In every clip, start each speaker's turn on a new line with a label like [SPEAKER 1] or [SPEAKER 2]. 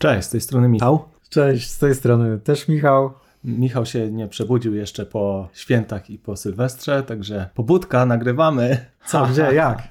[SPEAKER 1] Cześć, z tej strony Michał.
[SPEAKER 2] Cześć, z tej strony też Michał.
[SPEAKER 1] Michał się nie przebudził jeszcze po świętach i po Sylwestrze, także pobudka, nagrywamy.
[SPEAKER 2] Co, gdzie, jak?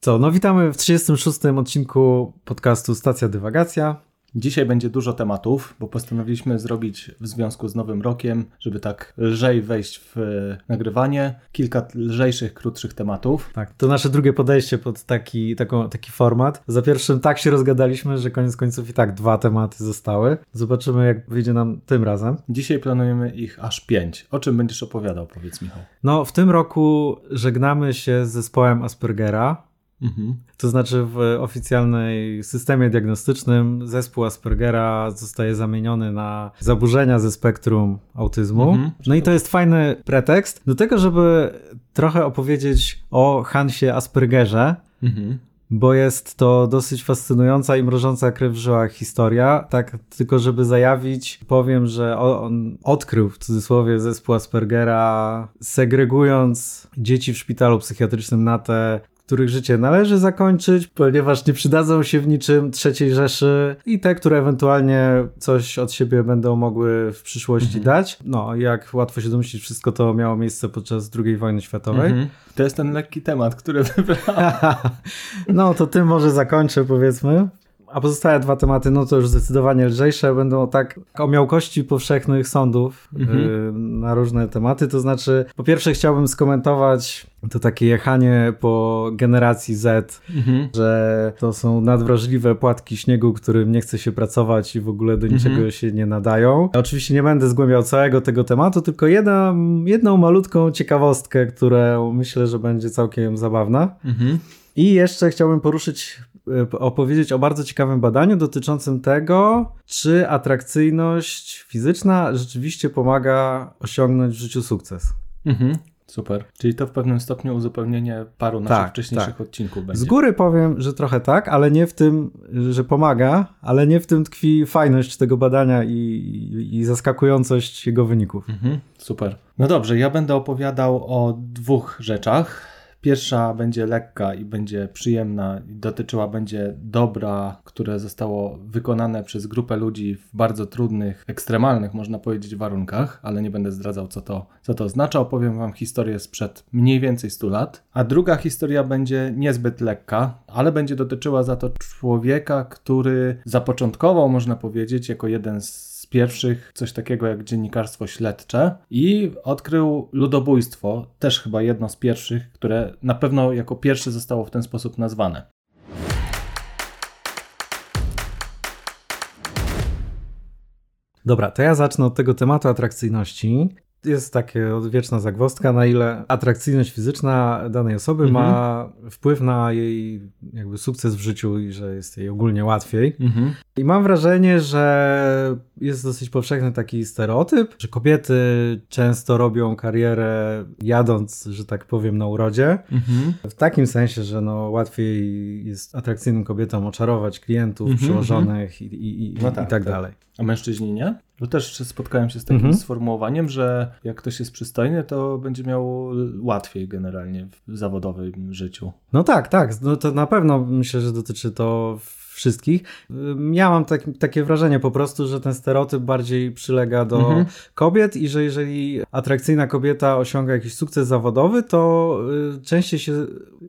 [SPEAKER 2] Co, no witamy w 36. odcinku podcastu Stacja Dywagacja.
[SPEAKER 1] Dzisiaj będzie dużo tematów, bo postanowiliśmy zrobić w związku z Nowym Rokiem, żeby tak lżej wejść w e, nagrywanie, kilka lżejszych, krótszych tematów.
[SPEAKER 2] Tak, to nasze drugie podejście pod taki, taką, taki format. Za pierwszym tak się rozgadaliśmy, że koniec końców i tak dwa tematy zostały. Zobaczymy, jak wyjdzie nam tym razem.
[SPEAKER 1] Dzisiaj planujemy ich aż pięć. O czym będziesz opowiadał, powiedz Michał?
[SPEAKER 2] No, w tym roku żegnamy się z zespołem Aspergera. Mhm. To znaczy w oficjalnej systemie diagnostycznym zespół Aspergera zostaje zamieniony na zaburzenia ze spektrum autyzmu. Mhm. No i to jest fajny pretekst do tego, żeby trochę opowiedzieć o Hansie Aspergerze. Mhm bo jest to dosyć fascynująca i mrożąca krew w żyłach historia. Tak, tylko żeby zajawić, powiem, że on odkrył w cudzysłowie zespół Aspergera, segregując dzieci w szpitalu psychiatrycznym na te, których życie należy zakończyć, ponieważ nie przydadzą się w niczym trzeciej Rzeszy i te, które ewentualnie coś od siebie będą mogły w przyszłości mhm. dać. No, jak łatwo się domyślić, wszystko to miało miejsce podczas II wojny światowej. Mhm.
[SPEAKER 1] To jest ten lekki temat, który wybrałem.
[SPEAKER 2] no, to tym może zakończę, powiedzmy. A pozostałe dwa tematy, no to już zdecydowanie lżejsze, będą tak o miałkości powszechnych sądów mhm. y, na różne tematy. To znaczy, po pierwsze chciałbym skomentować to takie jechanie po generacji Z, mhm. że to są nadwrażliwe płatki śniegu, którym nie chce się pracować i w ogóle do niczego mhm. się nie nadają. Oczywiście nie będę zgłębiał całego tego tematu, tylko jedna, jedną malutką ciekawostkę, która myślę, że będzie całkiem zabawna. Mhm. I jeszcze chciałbym poruszyć opowiedzieć o bardzo ciekawym badaniu dotyczącym tego, czy atrakcyjność fizyczna rzeczywiście pomaga osiągnąć w życiu sukces. Mhm.
[SPEAKER 1] Super. Czyli to w pewnym stopniu uzupełnienie paru naszych tak, wcześniejszych tak. odcinków będzie.
[SPEAKER 2] Z góry powiem, że trochę tak, ale nie w tym, że pomaga, ale nie w tym tkwi fajność tego badania i, i, i zaskakującość jego wyników. Mhm.
[SPEAKER 1] Super. No dobrze, ja będę opowiadał o dwóch rzeczach. Pierwsza będzie lekka i będzie przyjemna i dotyczyła będzie dobra, które zostało wykonane przez grupę ludzi w bardzo trudnych, ekstremalnych, można powiedzieć, warunkach, ale nie będę zdradzał, co to, co to oznacza. Opowiem Wam historię sprzed mniej więcej 100 lat. A druga historia będzie niezbyt lekka, ale będzie dotyczyła za to człowieka, który zapoczątkował, można powiedzieć, jako jeden z pierwszych coś takiego jak dziennikarstwo śledcze i odkrył ludobójstwo, też chyba jedno z pierwszych, które na pewno jako pierwsze zostało w ten sposób nazwane.
[SPEAKER 2] Dobra, to ja zacznę od tego tematu atrakcyjności jest takie odwieczna zagwozdka, na ile atrakcyjność fizyczna danej osoby mhm. ma wpływ na jej jakby sukces w życiu i że jest jej ogólnie łatwiej. Mhm. I mam wrażenie, że jest dosyć powszechny taki stereotyp, że kobiety często robią karierę jadąc, że tak powiem, na urodzie. Mhm. W takim sensie, że no łatwiej jest atrakcyjnym kobietom oczarować klientów, mhm, przełożonych i, i, i, no tak, i tak, tak dalej.
[SPEAKER 1] A mężczyźni nie? Bo też spotkałem się z takim mhm. sformułowaniem, że jak ktoś jest przystojny, to będzie miał łatwiej generalnie w zawodowym życiu.
[SPEAKER 2] No tak, tak. No to na pewno myślę, że dotyczy to wszystkich. Ja mam tak, takie wrażenie po prostu, że ten stereotyp bardziej przylega do mhm. kobiet i że jeżeli atrakcyjna kobieta osiąga jakiś sukces zawodowy, to y, częściej się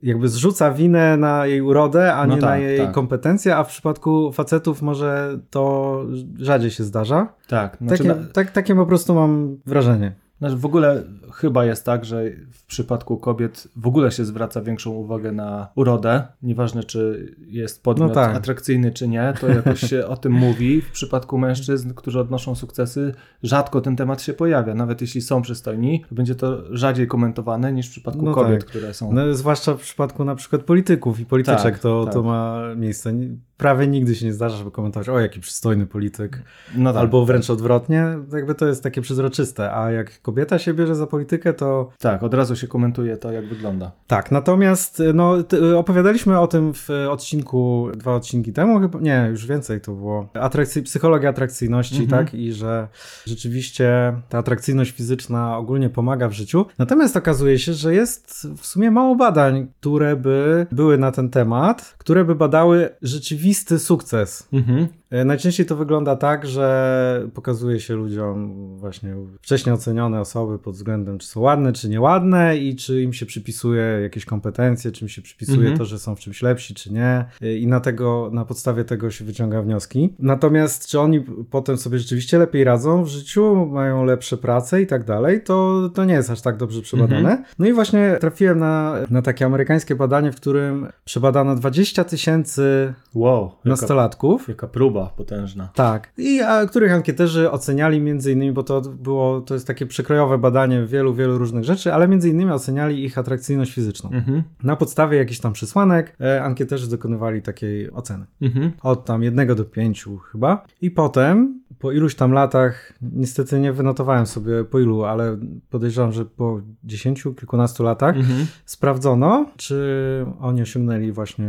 [SPEAKER 2] jakby zrzuca winę na jej urodę, a no nie tak, na jej tak. kompetencje, a w przypadku facetów może to rzadziej się zdarza.
[SPEAKER 1] Tak.
[SPEAKER 2] Znaczy takie, na... tak, takie po prostu mam wrażenie.
[SPEAKER 1] Znaczy w ogóle chyba jest tak, że w przypadku kobiet w ogóle się zwraca większą uwagę na urodę. Nieważne, czy jest podmiot no tak. atrakcyjny, czy nie, to jakoś się o tym mówi. W przypadku mężczyzn, którzy odnoszą sukcesy, rzadko ten temat się pojawia. Nawet jeśli są przystojni, będzie to rzadziej komentowane niż w przypadku no kobiet, tak. które są.
[SPEAKER 2] No, zwłaszcza w przypadku na przykład polityków i polityczek tak, to, tak. to ma miejsce. Prawie nigdy się nie zdarza, żeby komentować, o jaki przystojny polityk. No tak. Albo wręcz odwrotnie. Jakby to jest takie przezroczyste, a jak kobieta kobieta się bierze za politykę, to...
[SPEAKER 1] Tak, od razu się komentuje to, jak wygląda.
[SPEAKER 2] Tak, natomiast no, opowiadaliśmy o tym w odcinku, dwa odcinki temu, chyba, nie, już więcej to było, atrakcji, psychologia atrakcyjności, mhm. tak, i że rzeczywiście ta atrakcyjność fizyczna ogólnie pomaga w życiu. Natomiast okazuje się, że jest w sumie mało badań, które by były na ten temat, które by badały rzeczywisty sukces. Mhm. E, najczęściej to wygląda tak, że pokazuje się ludziom właśnie wcześniej ocenione osoby pod względem, czy są ładne, czy nieładne i czy im się przypisuje jakieś kompetencje, czy im się przypisuje mhm. to, że są w czymś lepsi, czy nie. E, I na, tego, na podstawie tego się wyciąga wnioski. Natomiast czy oni potem sobie rzeczywiście lepiej radzą w życiu, mają lepsze prace i tak dalej, to, to nie jest aż tak dobrze przebadane. Mhm. No i właśnie trafiłem na, na takie amerykańskie badanie, w którym przebadano 20 tysięcy wow, nastolatków.
[SPEAKER 1] Jaka, jaka próba potężna.
[SPEAKER 2] Tak. I a, których ankieterzy oceniali między innymi, bo to było, to jest takie przekrojowe badanie wielu, wielu różnych rzeczy, ale między innymi oceniali ich atrakcyjność fizyczną. Mhm. Na podstawie jakichś tam przesłanek e, ankieterzy dokonywali takiej oceny. Mhm. Od tam jednego do pięciu chyba. I potem po iluś tam latach, niestety nie wynotowałem sobie po ilu, ale podejrzewam, że po dziesięciu, kilkunastu latach mhm. sprawdzono, czy oni osiągnęli właśnie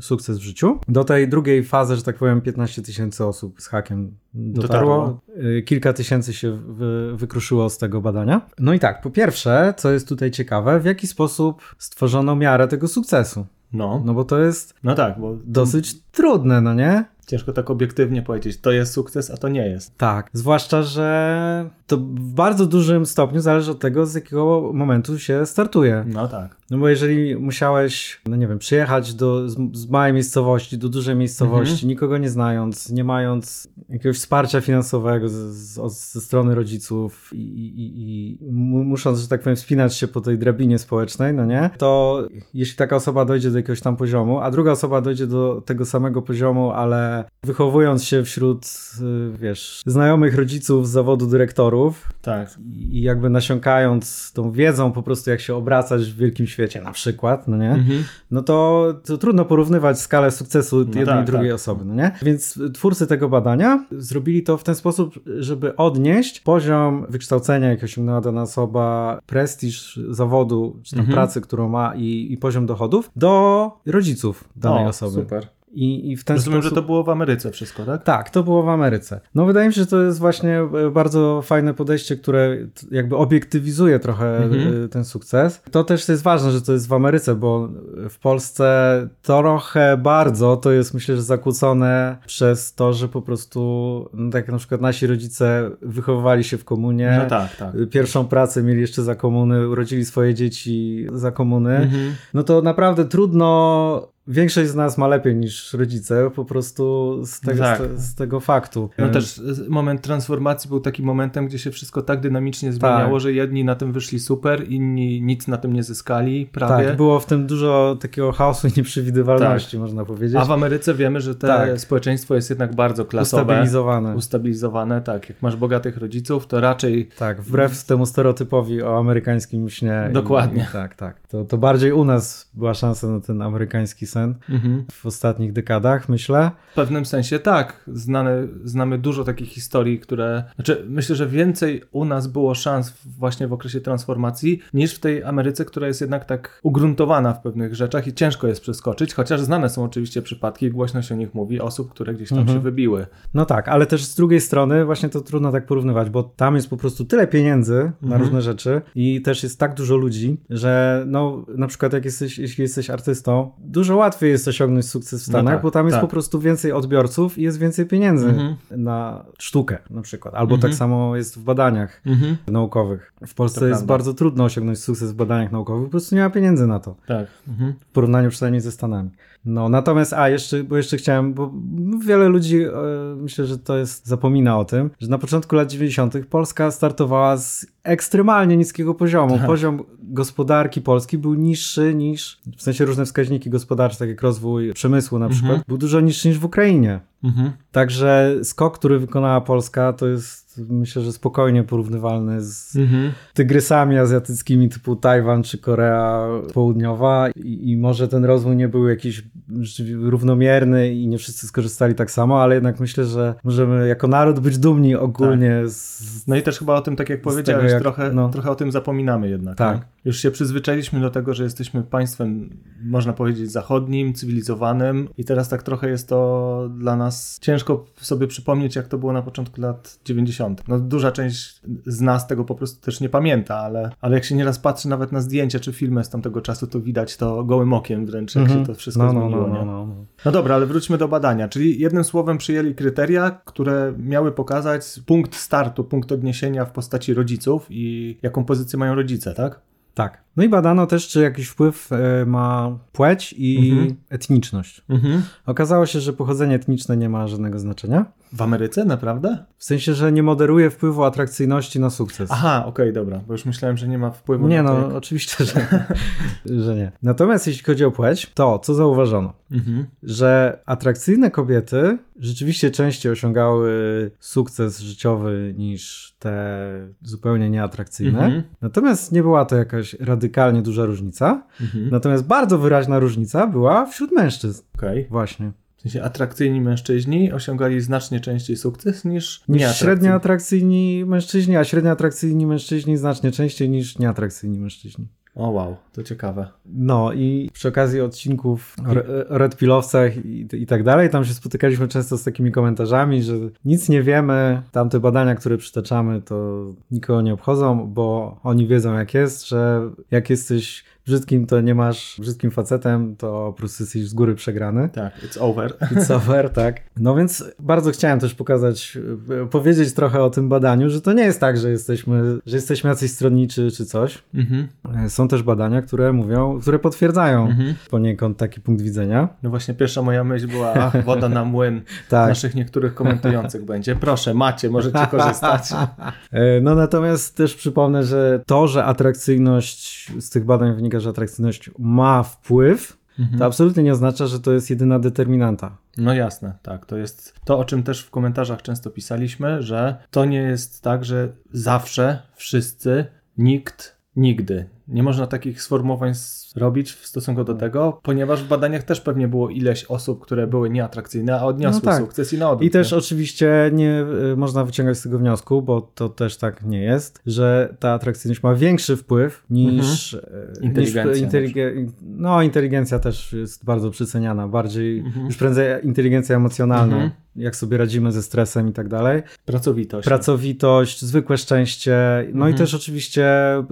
[SPEAKER 2] sukces w życiu. Do tej drugiej fazy, że tak powiem, 15 tysięcy osób z hakiem dotarło. dotarło. Y, kilka tysięcy się wy, wykruszyło z tego badania. No i tak, po pierwsze, co jest tutaj ciekawe, w jaki sposób stworzono miarę tego sukcesu. No. No bo to jest
[SPEAKER 1] no tak, bo
[SPEAKER 2] dosyć trudne, no nie?
[SPEAKER 1] Ciężko tak obiektywnie powiedzieć, to jest sukces, a to nie jest.
[SPEAKER 2] Tak, zwłaszcza, że to w bardzo dużym stopniu zależy od tego, z jakiego momentu się startuje.
[SPEAKER 1] No tak.
[SPEAKER 2] No bo jeżeli musiałeś, no nie wiem, przyjechać do, z, z małej miejscowości do dużej miejscowości, mhm. nikogo nie znając, nie mając jakiegoś wsparcia finansowego z, z, ze strony rodziców i, i, i musząc, że tak powiem, wspinać się po tej drabinie społecznej, no nie, to jeśli taka osoba dojdzie do jakiegoś tam poziomu, a druga osoba dojdzie do tego samego poziomu, ale wychowując się wśród, y, wiesz, znajomych rodziców z zawodu dyrektorów
[SPEAKER 1] tak.
[SPEAKER 2] i jakby nasiąkając tą wiedzą po prostu, jak się obracać w wielkim świecie na przykład, no nie? Mhm. No to, to trudno porównywać skalę sukcesu no jednej tak, i drugiej tak. osoby, no nie? Więc twórcy tego badania zrobili to w ten sposób, żeby odnieść poziom wykształcenia, jaki osiągnęła dana osoba, prestiż zawodu, czy tam mhm. pracy, którą ma i, i poziom dochodów do rodziców danej o, osoby.
[SPEAKER 1] Super.
[SPEAKER 2] I, i w ten
[SPEAKER 1] Rozumiem,
[SPEAKER 2] sposób...
[SPEAKER 1] że to było w Ameryce wszystko, tak?
[SPEAKER 2] Tak, to było w Ameryce. No wydaje mi się, że to jest właśnie e, bardzo fajne podejście, które jakby obiektywizuje trochę mhm. E, ten sukces. To też jest ważne, że to jest w Ameryce, bo w Polsce trochę bardzo to jest myślę, że zakłócone przez to, że po prostu no tak na przykład nasi rodzice wychowywali się w komunie.
[SPEAKER 1] No tak, tak.
[SPEAKER 2] Pierwszą pracę mieli jeszcze za komuny, urodzili swoje dzieci za komuny. Mhm. No to naprawdę trudno Większość z nas ma lepiej niż rodzice, po prostu z tego, tak. z, z, tego faktu.
[SPEAKER 1] No też moment transformacji był takim momentem, gdzie się wszystko tak dynamicznie zmieniało, tak. że jedni na tym wyszli super, inni nic na tym nie zyskali, prawie.
[SPEAKER 2] Tak, było w tym dużo takiego chaosu i nieprzewidywalności, tak. można powiedzieć.
[SPEAKER 1] A w Ameryce wiemy, że to tak. społeczeństwo jest jednak bardzo klasowe.
[SPEAKER 2] Ustabilizowane.
[SPEAKER 1] Ustabilizowane, tak. Jak masz bogatych rodziców, to raczej...
[SPEAKER 2] Tak, wbrew temu stereotypowi o amerykańskim śnie.
[SPEAKER 1] Dokładnie.
[SPEAKER 2] I, tak, tak. To, to bardziej u nas była szansa na ten amerykański sen mhm. w ostatnich dekadach, myślę.
[SPEAKER 1] W pewnym sensie tak. Znane, znamy dużo takich historii, które. Znaczy, myślę, że więcej u nas było szans właśnie w okresie transformacji niż w tej Ameryce, która jest jednak tak ugruntowana w pewnych rzeczach i ciężko jest przeskoczyć, chociaż znane są oczywiście przypadki, głośno się o nich mówi, osób, które gdzieś tam mhm. się wybiły.
[SPEAKER 2] No tak, ale też z drugiej strony właśnie to trudno tak porównywać, bo tam jest po prostu tyle pieniędzy mhm. na różne rzeczy i też jest tak dużo ludzi, że no na przykład jak jesteś, jeśli jesteś artystą, dużo łatwiej jest osiągnąć sukces w no Stanach, no tak, bo tam jest tak. po prostu więcej odbiorców i jest więcej pieniędzy mhm. na sztukę na przykład. Albo tak mhm. tak samo jest w badaniach mhm. naukowych. W Polsce to jest prawda. bardzo trudno osiągnąć sukces w badaniach naukowych, po prostu nie ma pieniędzy na to.
[SPEAKER 1] Tak.
[SPEAKER 2] Mhm. W porównaniu przynajmniej ze Stanami. No, natomiast, a jeszcze, bo jeszcze chciałem, bo wiele ludzi, e, myślę, że to jest, zapomina o tym, że na początku lat 90. Polska startowała z ekstremalnie niskiego poziomu. Tak. Poziom gospodarki Polski był niższy niż, w sensie różne wskaźniki gospodarcze, tak jak rozwój przemysłu na przykład, mhm. był dużo niższy niż w Ukrainie. Mhm. Także skok, który wykonała Polska, to jest myślę, że spokojnie porównywalny z mhm. tygrysami azjatyckimi typu Tajwan czy Korea Południowa I, i, może ten rozwój nie był jakiś równomierny i nie wszyscy skorzystali tak samo, ale jednak myślę, że możemy jako naród być dumni ogólnie tak. z,
[SPEAKER 1] No i też chyba o tym, tak jak powiedziałeś, tego, jak, trochę, no. trochę o tym zapominamy jednak. Tak. Nie? Już się przyzwyczailiśmy do tego, że jesteśmy państwem, można powiedzieć, zachodnim, cywilizowanym i teraz tak trochę jest to dla nas ciężko sobie przypomnieć, jak to było na początku lat 90. No duża część z nas tego po prostu też nie pamięta, ale, ale jak się nieraz patrzy nawet na zdjęcia czy filmy z tamtego czasu, to widać to gołym okiem wręcz, jak mm -hmm. się to wszystko no, no zmieniło. No, no, no, no, no dobra, ale wróćmy do badania, czyli jednym słowem przyjęli kryteria, które miały pokazać punkt startu, punkt odniesienia w postaci rodziców i jaką pozycję mają rodzice, tak?
[SPEAKER 2] Tak. No i badano też, czy jakiś wpływ e, ma płeć i mhm. etniczność. Mhm. Okazało się, że pochodzenie etniczne nie ma żadnego znaczenia.
[SPEAKER 1] W Ameryce, naprawdę?
[SPEAKER 2] W sensie, że nie moderuje wpływu atrakcyjności na sukces.
[SPEAKER 1] Aha, okej, okay, dobra, bo już myślałem, że nie ma wpływu
[SPEAKER 2] nie,
[SPEAKER 1] na
[SPEAKER 2] Nie, no oczywiście, że, że nie. Natomiast jeśli chodzi o płeć, to co zauważono? Mhm. Że atrakcyjne kobiety rzeczywiście częściej osiągały sukces życiowy niż te zupełnie nieatrakcyjne. Mhm. Natomiast nie była to jakaś radykalnie duża różnica. Mhm. Natomiast bardzo wyraźna różnica była wśród mężczyzn. Okay. Właśnie.
[SPEAKER 1] W sensie atrakcyjni mężczyźni osiągali znacznie częściej sukces niż,
[SPEAKER 2] niż średnio atrakcyjni mężczyźni, a średnio atrakcyjni mężczyźni znacznie częściej niż nieatrakcyjni mężczyźni.
[SPEAKER 1] O wow, to ciekawe.
[SPEAKER 2] No i przy okazji odcinków o Red Pillowcach i, i tak dalej, tam się spotykaliśmy często z takimi komentarzami, że nic nie wiemy, tamte badania, które przytaczamy, to nikogo nie obchodzą, bo oni wiedzą jak jest, że jak jesteś brzydkim, to nie masz brzydkim facetem, to po prostu jesteś z góry przegrany.
[SPEAKER 1] Tak, it's over.
[SPEAKER 2] It's over, tak. No więc bardzo chciałem też pokazać, powiedzieć trochę o tym badaniu, że to nie jest tak, że jesteśmy, że jesteśmy jacyś stronniczy czy coś. Mhm. Są też badania, które mówią, które potwierdzają mhm. poniekąd taki punkt widzenia.
[SPEAKER 1] No właśnie pierwsza moja myśl była, ach, woda na młyn tak. naszych niektórych komentujących będzie. Proszę, macie, możecie korzystać.
[SPEAKER 2] E, no natomiast też przypomnę, że to, że atrakcyjność z tych badań wynika że atrakcyjność ma wpływ, mhm. to absolutnie nie oznacza, że to jest jedyna determinanta.
[SPEAKER 1] No jasne, tak. To jest to, o czym też w komentarzach często pisaliśmy, że to nie jest tak, że zawsze, wszyscy, nikt, nigdy. Nie można takich sformułowań robić w stosunku do tego, ponieważ w badaniach też pewnie było ileś osób, które były nieatrakcyjne, a odniosły no tak. sukces i na odwrót.
[SPEAKER 2] I też nie? oczywiście nie y, można wyciągać z tego wniosku, bo to też tak nie jest, że ta atrakcyjność ma większy wpływ niż mhm.
[SPEAKER 1] Y, inteligencja. Niż
[SPEAKER 2] no, inteligencja też jest bardzo przyceniana, bardziej mhm. już prędzej inteligencja emocjonalna. Mhm jak sobie radzimy ze stresem i tak dalej.
[SPEAKER 1] Pracowitość.
[SPEAKER 2] Pracowitość, zwykłe szczęście, no mhm. i też oczywiście y,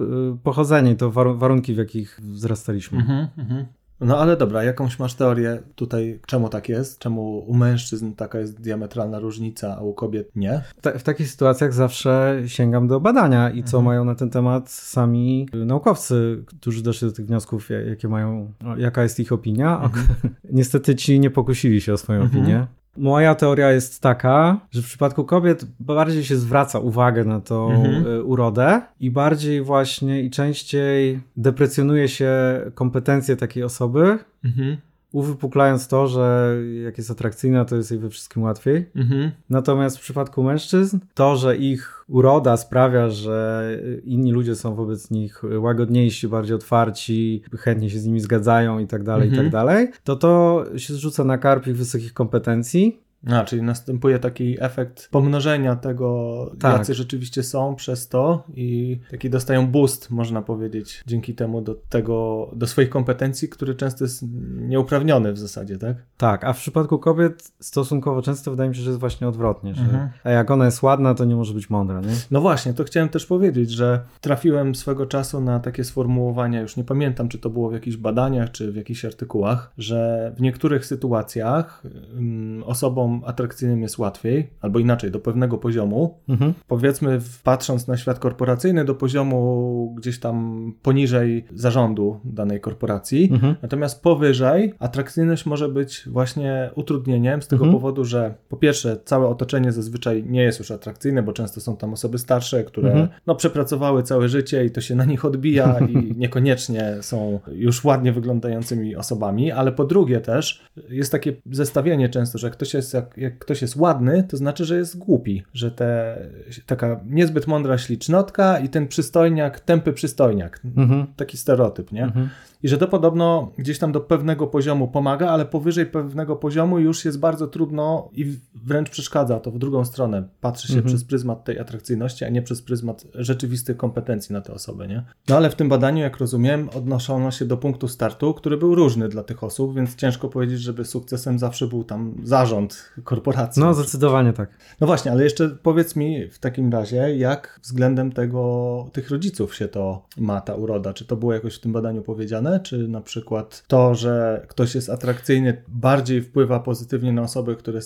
[SPEAKER 2] pochodzenie, to warunki, w jakich wzrastaliśmy. Mhm, mhm.
[SPEAKER 1] No ale dobra, jakąś masz teorię tutaj, czemu tak jest? Czemu u mężczyzn taka jest diametralna różnica, a u kobiet nie?
[SPEAKER 2] w takich sytuacjach zawsze sięgam do badania i co mhm. mają na ten temat sami naukowcy, którzy doszli do tych wniosków, jakie mają, jaka jest ich opinia. Mhm. Niestety ci nie pokusili się o swoją mhm. opinię. Moja teoria jest taka, że w przypadku kobiet bardziej się zwraca uwagę na tą mhm. E, urodę i bardziej właśnie i częściej deprecjonuje się kompetencje takiej osoby, mhm uwypuklając to, że jak jest atrakcyjna, to jest jej we wszystkim łatwiej. Mhm. Natomiast w przypadku mężczyzn, to, że ich uroda sprawia, że inni ludzie są wobec nich łagodniejsi, bardziej otwarci, chętnie się z nimi zgadzają i tak dalej, i tak mhm. dalej, to to się zrzuca na karp ich wysokich kompetencji
[SPEAKER 1] a, czyli następuje taki efekt pomnożenia tego, tak. jacy rzeczywiście są przez to i taki dostają boost, można powiedzieć, dzięki temu do tego, do swoich kompetencji, który często jest nieuprawniony w zasadzie, tak?
[SPEAKER 2] Tak, a w przypadku kobiet stosunkowo często wydaje mi się, że jest właśnie odwrotnie, że mhm. a jak ona jest ładna, to nie może być mądra, nie?
[SPEAKER 1] No właśnie, to chciałem też powiedzieć, że trafiłem swego czasu na takie sformułowania, już nie pamiętam, czy to było w jakichś badaniach, czy w jakichś artykułach, że w niektórych sytuacjach um, osobom atrakcyjnym jest łatwiej, albo inaczej, do pewnego poziomu. Mhm. Powiedzmy, patrząc na świat korporacyjny, do poziomu gdzieś tam poniżej zarządu danej korporacji. Mhm. Natomiast powyżej atrakcyjność może być właśnie utrudnieniem z tego mhm. powodu, że po pierwsze, całe otoczenie zazwyczaj nie jest już atrakcyjne, bo często są tam osoby starsze, które mhm. no, przepracowały całe życie i to się na nich odbija i niekoniecznie są już ładnie wyglądającymi osobami, ale po drugie też jest takie zestawienie często, że ktoś jest jak, jak ktoś jest ładny, to znaczy, że jest głupi, że te, taka niezbyt mądra ślicznotka i ten przystojniak, tępy przystojniak. Mhm. Taki stereotyp, nie? Mhm i że to podobno gdzieś tam do pewnego poziomu pomaga, ale powyżej pewnego poziomu już jest bardzo trudno i wręcz przeszkadza to w drugą stronę. Patrzy się mhm. przez pryzmat tej atrakcyjności, a nie przez pryzmat rzeczywistych kompetencji na tę osobę, nie? No ale w tym badaniu, jak rozumiem, odnoszono się do punktu startu, który był różny dla tych osób, więc ciężko powiedzieć, żeby sukcesem zawsze był tam zarząd korporacji.
[SPEAKER 2] No, zdecydowanie tak.
[SPEAKER 1] No właśnie, ale jeszcze powiedz mi w takim razie, jak względem tego, tych rodziców się to ma, ta uroda? Czy to było jakoś w tym badaniu powiedziane? Czy na przykład to, że ktoś jest atrakcyjny, bardziej wpływa pozytywnie na osoby, które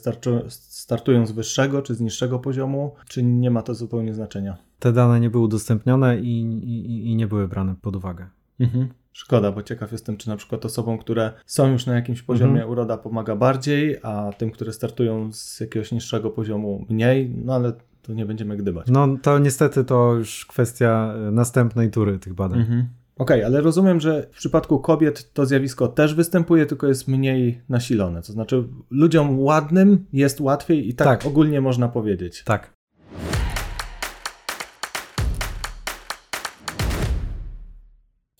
[SPEAKER 1] startują z wyższego czy z niższego poziomu, czy nie ma to zupełnie znaczenia?
[SPEAKER 2] Te dane nie były udostępnione i, i, i nie były brane pod uwagę. Mhm.
[SPEAKER 1] Szkoda, bo ciekaw jestem, czy na przykład osobom, które są już na jakimś poziomie mhm. uroda pomaga bardziej, a tym, które startują z jakiegoś niższego poziomu mniej, no ale tu nie będziemy gdybać.
[SPEAKER 2] No to niestety to już kwestia następnej tury tych badań. Mhm.
[SPEAKER 1] Okej, okay, ale rozumiem, że w przypadku kobiet to zjawisko też występuje, tylko jest mniej nasilone. To znaczy, ludziom ładnym jest łatwiej i tak, tak. ogólnie można powiedzieć.
[SPEAKER 2] Tak.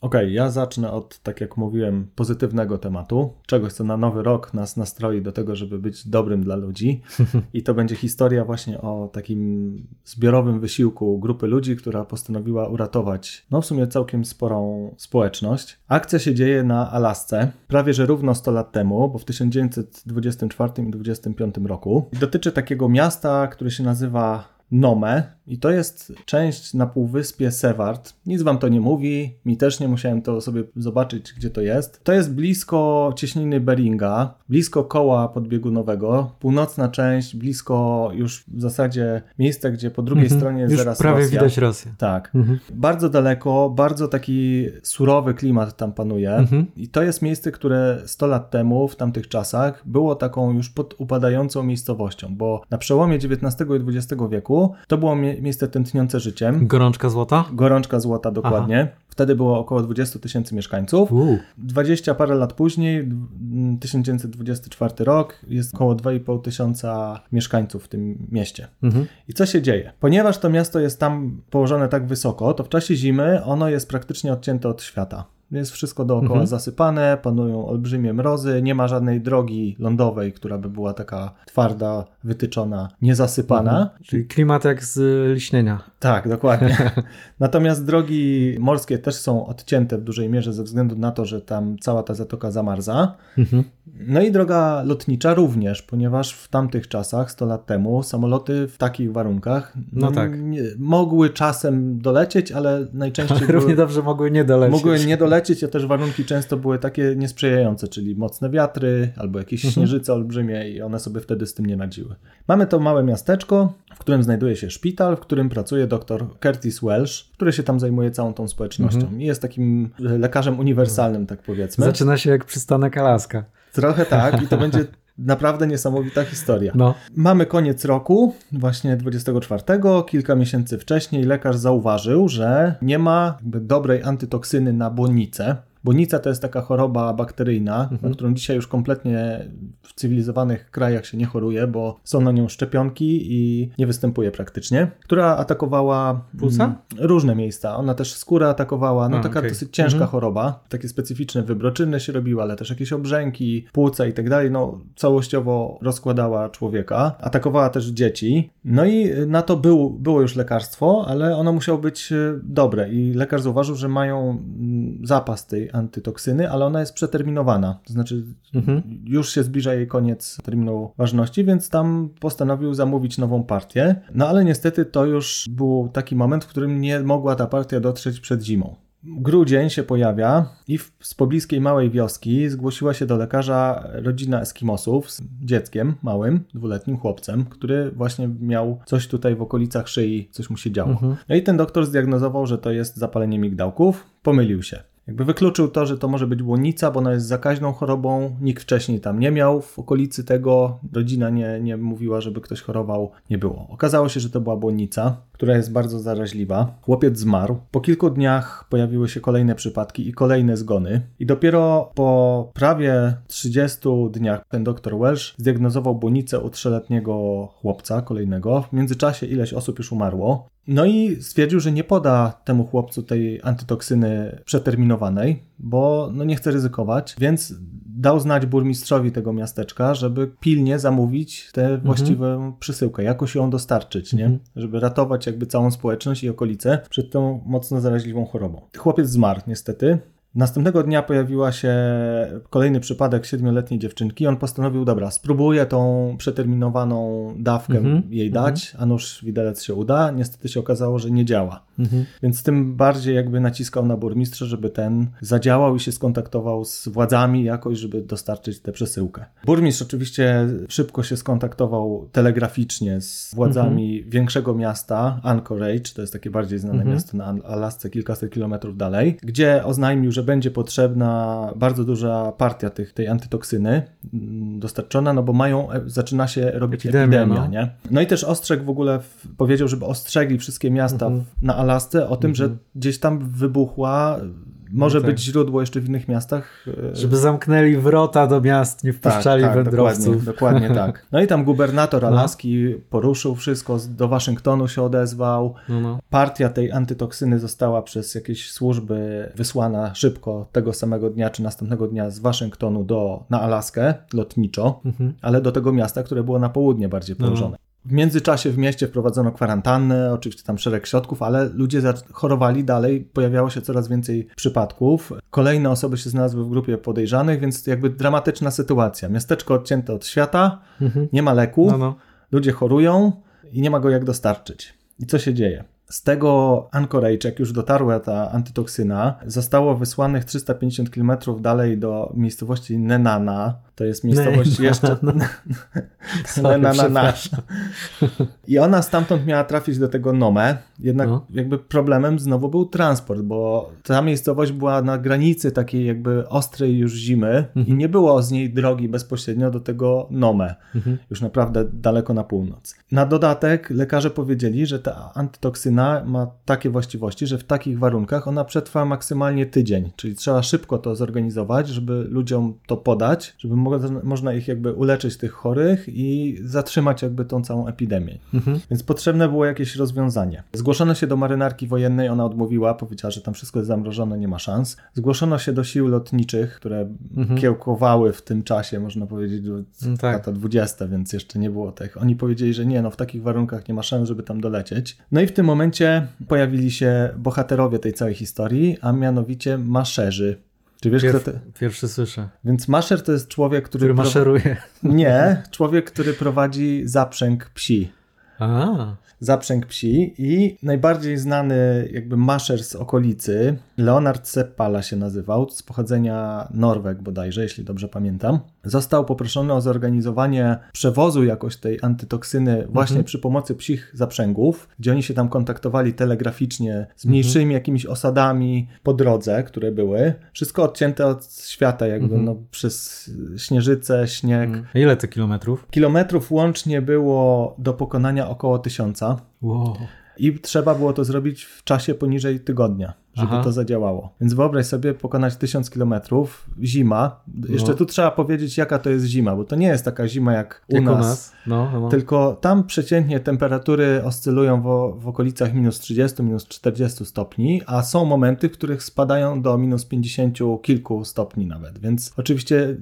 [SPEAKER 1] Okej, okay, ja zacznę od, tak jak mówiłem, pozytywnego tematu, czegoś, co na nowy rok nas nastroi do tego, żeby być dobrym dla ludzi. I to będzie historia właśnie o takim zbiorowym wysiłku grupy ludzi, która postanowiła uratować, no w sumie całkiem sporą społeczność. Akcja się dzieje na Alasce, prawie że równo 100 lat temu, bo w 1924 i 1925 roku. Dotyczy takiego miasta, które się nazywa Nome i to jest część na półwyspie Seward. Nic wam to nie mówi, mi też nie musiałem to sobie zobaczyć, gdzie to jest. To jest blisko cieśniny Beringa, blisko koła podbiegunowego, północna część, blisko już w zasadzie miejsca, gdzie po drugiej mhm. stronie jest
[SPEAKER 2] już
[SPEAKER 1] zaraz
[SPEAKER 2] prawie
[SPEAKER 1] Rosja.
[SPEAKER 2] widać Rosję.
[SPEAKER 1] Tak. Mhm. Bardzo daleko, bardzo taki surowy klimat tam panuje mhm. i to jest miejsce, które 100 lat temu, w tamtych czasach, było taką już podupadającą miejscowością, bo na przełomie XIX i XX wieku to było miejsce tętniące życiem.
[SPEAKER 2] Gorączka złota?
[SPEAKER 1] Gorączka złota, dokładnie. Aha. Wtedy było około 20 tysięcy mieszkańców. U. 20 parę lat później, 1924 rok, jest około 2,5 tysiąca mieszkańców w tym mieście. Mhm. I co się dzieje? Ponieważ to miasto jest tam położone tak wysoko, to w czasie zimy ono jest praktycznie odcięte od świata. Jest wszystko dookoła mhm. zasypane, panują olbrzymie mrozy, nie ma żadnej drogi lądowej, która by była taka twarda, wytyczona, niezasypana. Mhm.
[SPEAKER 2] Czyli klimat jak z liśnienia.
[SPEAKER 1] Tak, dokładnie. Natomiast drogi morskie też są odcięte w dużej mierze ze względu na to, że tam cała ta zatoka zamarza. Mhm. No i droga lotnicza również, ponieważ w tamtych czasach, 100 lat temu, samoloty w takich warunkach
[SPEAKER 2] no tak.
[SPEAKER 1] mogły czasem dolecieć, ale najczęściej. Ale
[SPEAKER 2] równie dobrze mogły nie dolecieć.
[SPEAKER 1] Mogły nie dolecieć, a też warunki często były takie niesprzyjające, czyli mocne wiatry albo jakieś mhm. śnieżyce olbrzymie i one sobie wtedy z tym nie radziły. Mamy to małe miasteczko, w którym znajduje się szpital, w którym pracuje dr Curtis Welsh, który się tam zajmuje całą tą społecznością mhm. i jest takim lekarzem uniwersalnym, tak powiedzmy.
[SPEAKER 2] Zaczyna się jak przystanek Alaska.
[SPEAKER 1] Trochę tak i to będzie naprawdę niesamowita historia. No. Mamy koniec roku, właśnie 24. Kilka miesięcy wcześniej lekarz zauważył, że nie ma dobrej antytoksyny na błonnicę. Bonica to jest taka choroba bakteryjna, mhm. na którą dzisiaj już kompletnie w cywilizowanych krajach się nie choruje, bo są na nią szczepionki i nie występuje praktycznie, która atakowała
[SPEAKER 2] płuca? Mm,
[SPEAKER 1] różne miejsca. Ona też skórę atakowała, no A, taka okay. dosyć ciężka mhm. choroba. Takie specyficzne wybroczyny się robiły, ale też jakieś obrzęki, płuca i tak dalej. No całościowo rozkładała człowieka. Atakowała też dzieci. No i na to był, było już lekarstwo, ale ono musiało być e, dobre i lekarz zauważył, że mają mm, zapas tej antytoksyny, ale ona jest przeterminowana. To znaczy, mhm. już się zbliża jej koniec terminu ważności, więc tam postanowił zamówić nową partię. No ale niestety to już był taki moment, w którym nie mogła ta partia dotrzeć przed zimą. Grudzień się pojawia i w, z pobliskiej małej wioski zgłosiła się do lekarza rodzina Eskimosów z dzieckiem małym, dwuletnim chłopcem, który właśnie miał coś tutaj w okolicach szyi, coś mu się działo. Mhm. No i ten doktor zdiagnozował, że to jest zapalenie migdałków, pomylił się. Jakby wykluczył to, że to może być błonnica, bo ona jest zakaźną chorobą, nikt wcześniej tam nie miał w okolicy tego, rodzina nie, nie mówiła, żeby ktoś chorował, nie było. Okazało się, że to była błonnica, która jest bardzo zaraźliwa. Chłopiec zmarł. Po kilku dniach pojawiły się kolejne przypadki i kolejne zgony. I dopiero po prawie 30 dniach ten dr Welsh zdiagnozował błonicę u trzyletniego chłopca kolejnego. W międzyczasie ileś osób już umarło. No i stwierdził, że nie poda temu chłopcu tej antytoksyny przeterminowanej, bo no nie chce ryzykować, więc dał znać burmistrzowi tego miasteczka, żeby pilnie zamówić tę mhm. właściwą przesyłkę, jakoś ją dostarczyć, nie? Mhm. Żeby ratować jakby całą społeczność i okolice przed tą mocno zaraźliwą chorobą. Chłopiec zmarł niestety, Następnego dnia pojawiła się kolejny przypadek siedmioletniej dziewczynki. On postanowił, dobra, spróbuję tą przeterminowaną dawkę mm -hmm, jej dać, mm -hmm. a nuż widelec się uda. Niestety się okazało, że nie działa. Mm -hmm. Więc tym bardziej jakby naciskał na burmistrza, żeby ten zadziałał i się skontaktował z władzami jakoś, żeby dostarczyć tę przesyłkę. Burmistrz oczywiście szybko się skontaktował telegraficznie z władzami mhm. większego miasta, Anchorage, to jest takie bardziej znane mhm. miasto na Alasce, kilkaset kilometrów dalej, gdzie oznajmił, że że będzie potrzebna bardzo duża partia tych, tej antytoksyny mm, dostarczona, no bo mają, e, zaczyna się robić epidemia, epidemia no. nie? No i też ostrzegł w ogóle, powiedział, żeby ostrzegli wszystkie miasta mhm. na Alasce o tym, mhm. że gdzieś tam wybuchła może no tak. być źródło jeszcze w innych miastach.
[SPEAKER 2] E, Żeby zamknęli wrota do miast, nie wpuszczali tak, tak, wędrowców.
[SPEAKER 1] Dokładnie, dokładnie tak. No i tam gubernator no. Alaski no. poruszył wszystko, do Waszyngtonu się odezwał. No, no. Partia tej antytoksyny została przez jakieś służby wysłana szybko tego samego dnia czy następnego dnia z Waszyngtonu do, na Alaskę lotniczo, mhm. ale do tego miasta, które było na południe bardziej położone. W międzyczasie w mieście wprowadzono kwarantannę, oczywiście tam szereg środków, ale ludzie chorowali dalej, pojawiało się coraz więcej przypadków. Kolejne osoby się znalazły w grupie podejrzanych, więc jakby dramatyczna sytuacja. Miasteczko odcięte od świata, mhm. nie ma leku, no, no. ludzie chorują i nie ma go jak dostarczyć. I co się dzieje? Z tego Anchorage, jak już dotarła ta antytoksyna, zostało wysłanych 350 km dalej do miejscowości Nenana, to jest miejscowość jeszcze.
[SPEAKER 2] Sorry, na, na, na.
[SPEAKER 1] I ona stamtąd miała trafić do tego Nome, jednak no. jakby problemem znowu był transport, bo ta miejscowość była na granicy takiej jakby ostrej już zimy mhm. i nie było z niej drogi bezpośrednio do tego Nome, mhm. już naprawdę daleko na północ. Na dodatek lekarze powiedzieli, że ta antytoksyna ma takie właściwości, że w takich warunkach ona przetrwa maksymalnie tydzień, czyli trzeba szybko to zorganizować, żeby ludziom to podać, żeby można ich jakby uleczyć tych chorych i zatrzymać jakby tą całą epidemię. Mhm. Więc potrzebne było jakieś rozwiązanie. Zgłoszono się do marynarki wojennej, ona odmówiła, powiedziała, że tam wszystko jest zamrożone, nie ma szans. Zgłoszono się do sił lotniczych, które mhm. kiełkowały w tym czasie, można powiedzieć, do no tak. lata 20, więc jeszcze nie było tych. Oni powiedzieli, że nie, no w takich warunkach nie ma szans, żeby tam dolecieć. No i w tym momencie pojawili się bohaterowie tej całej historii, a mianowicie maszerzy.
[SPEAKER 2] Czy wiesz, Pierw, kto to... Pierwszy słyszę.
[SPEAKER 1] Więc maszer to jest człowiek, który...
[SPEAKER 2] Który maszeruje.
[SPEAKER 1] Nie, człowiek, który prowadzi zaprzęg psi.
[SPEAKER 2] A
[SPEAKER 1] zaprzęg psi i najbardziej znany jakby maszer z okolicy, Leonard Seppala się nazywał, z pochodzenia Norweg bodajże, jeśli dobrze pamiętam, został poproszony o zorganizowanie przewozu jakoś tej antytoksyny właśnie mhm. przy pomocy psich zaprzęgów, gdzie oni się tam kontaktowali telegraficznie z mniejszymi mhm. jakimiś osadami po drodze, które były. Wszystko odcięte od świata jakby mhm. no, przez śnieżycę, śnieg. Mhm.
[SPEAKER 2] Ile to kilometrów?
[SPEAKER 1] Kilometrów łącznie było do pokonania około tysiąca.
[SPEAKER 2] Wow.
[SPEAKER 1] I trzeba było to zrobić w czasie poniżej tygodnia żeby Aha. to zadziałało. Więc wyobraź sobie pokonać 1000 kilometrów, zima. Jeszcze no. tu trzeba powiedzieć, jaka to jest zima, bo to nie jest taka zima jak u jak nas. U nas. No, no. Tylko tam przeciętnie temperatury oscylują w, w okolicach minus 30, minus 40 stopni, a są momenty, w których spadają do minus 50 kilku stopni nawet. Więc oczywiście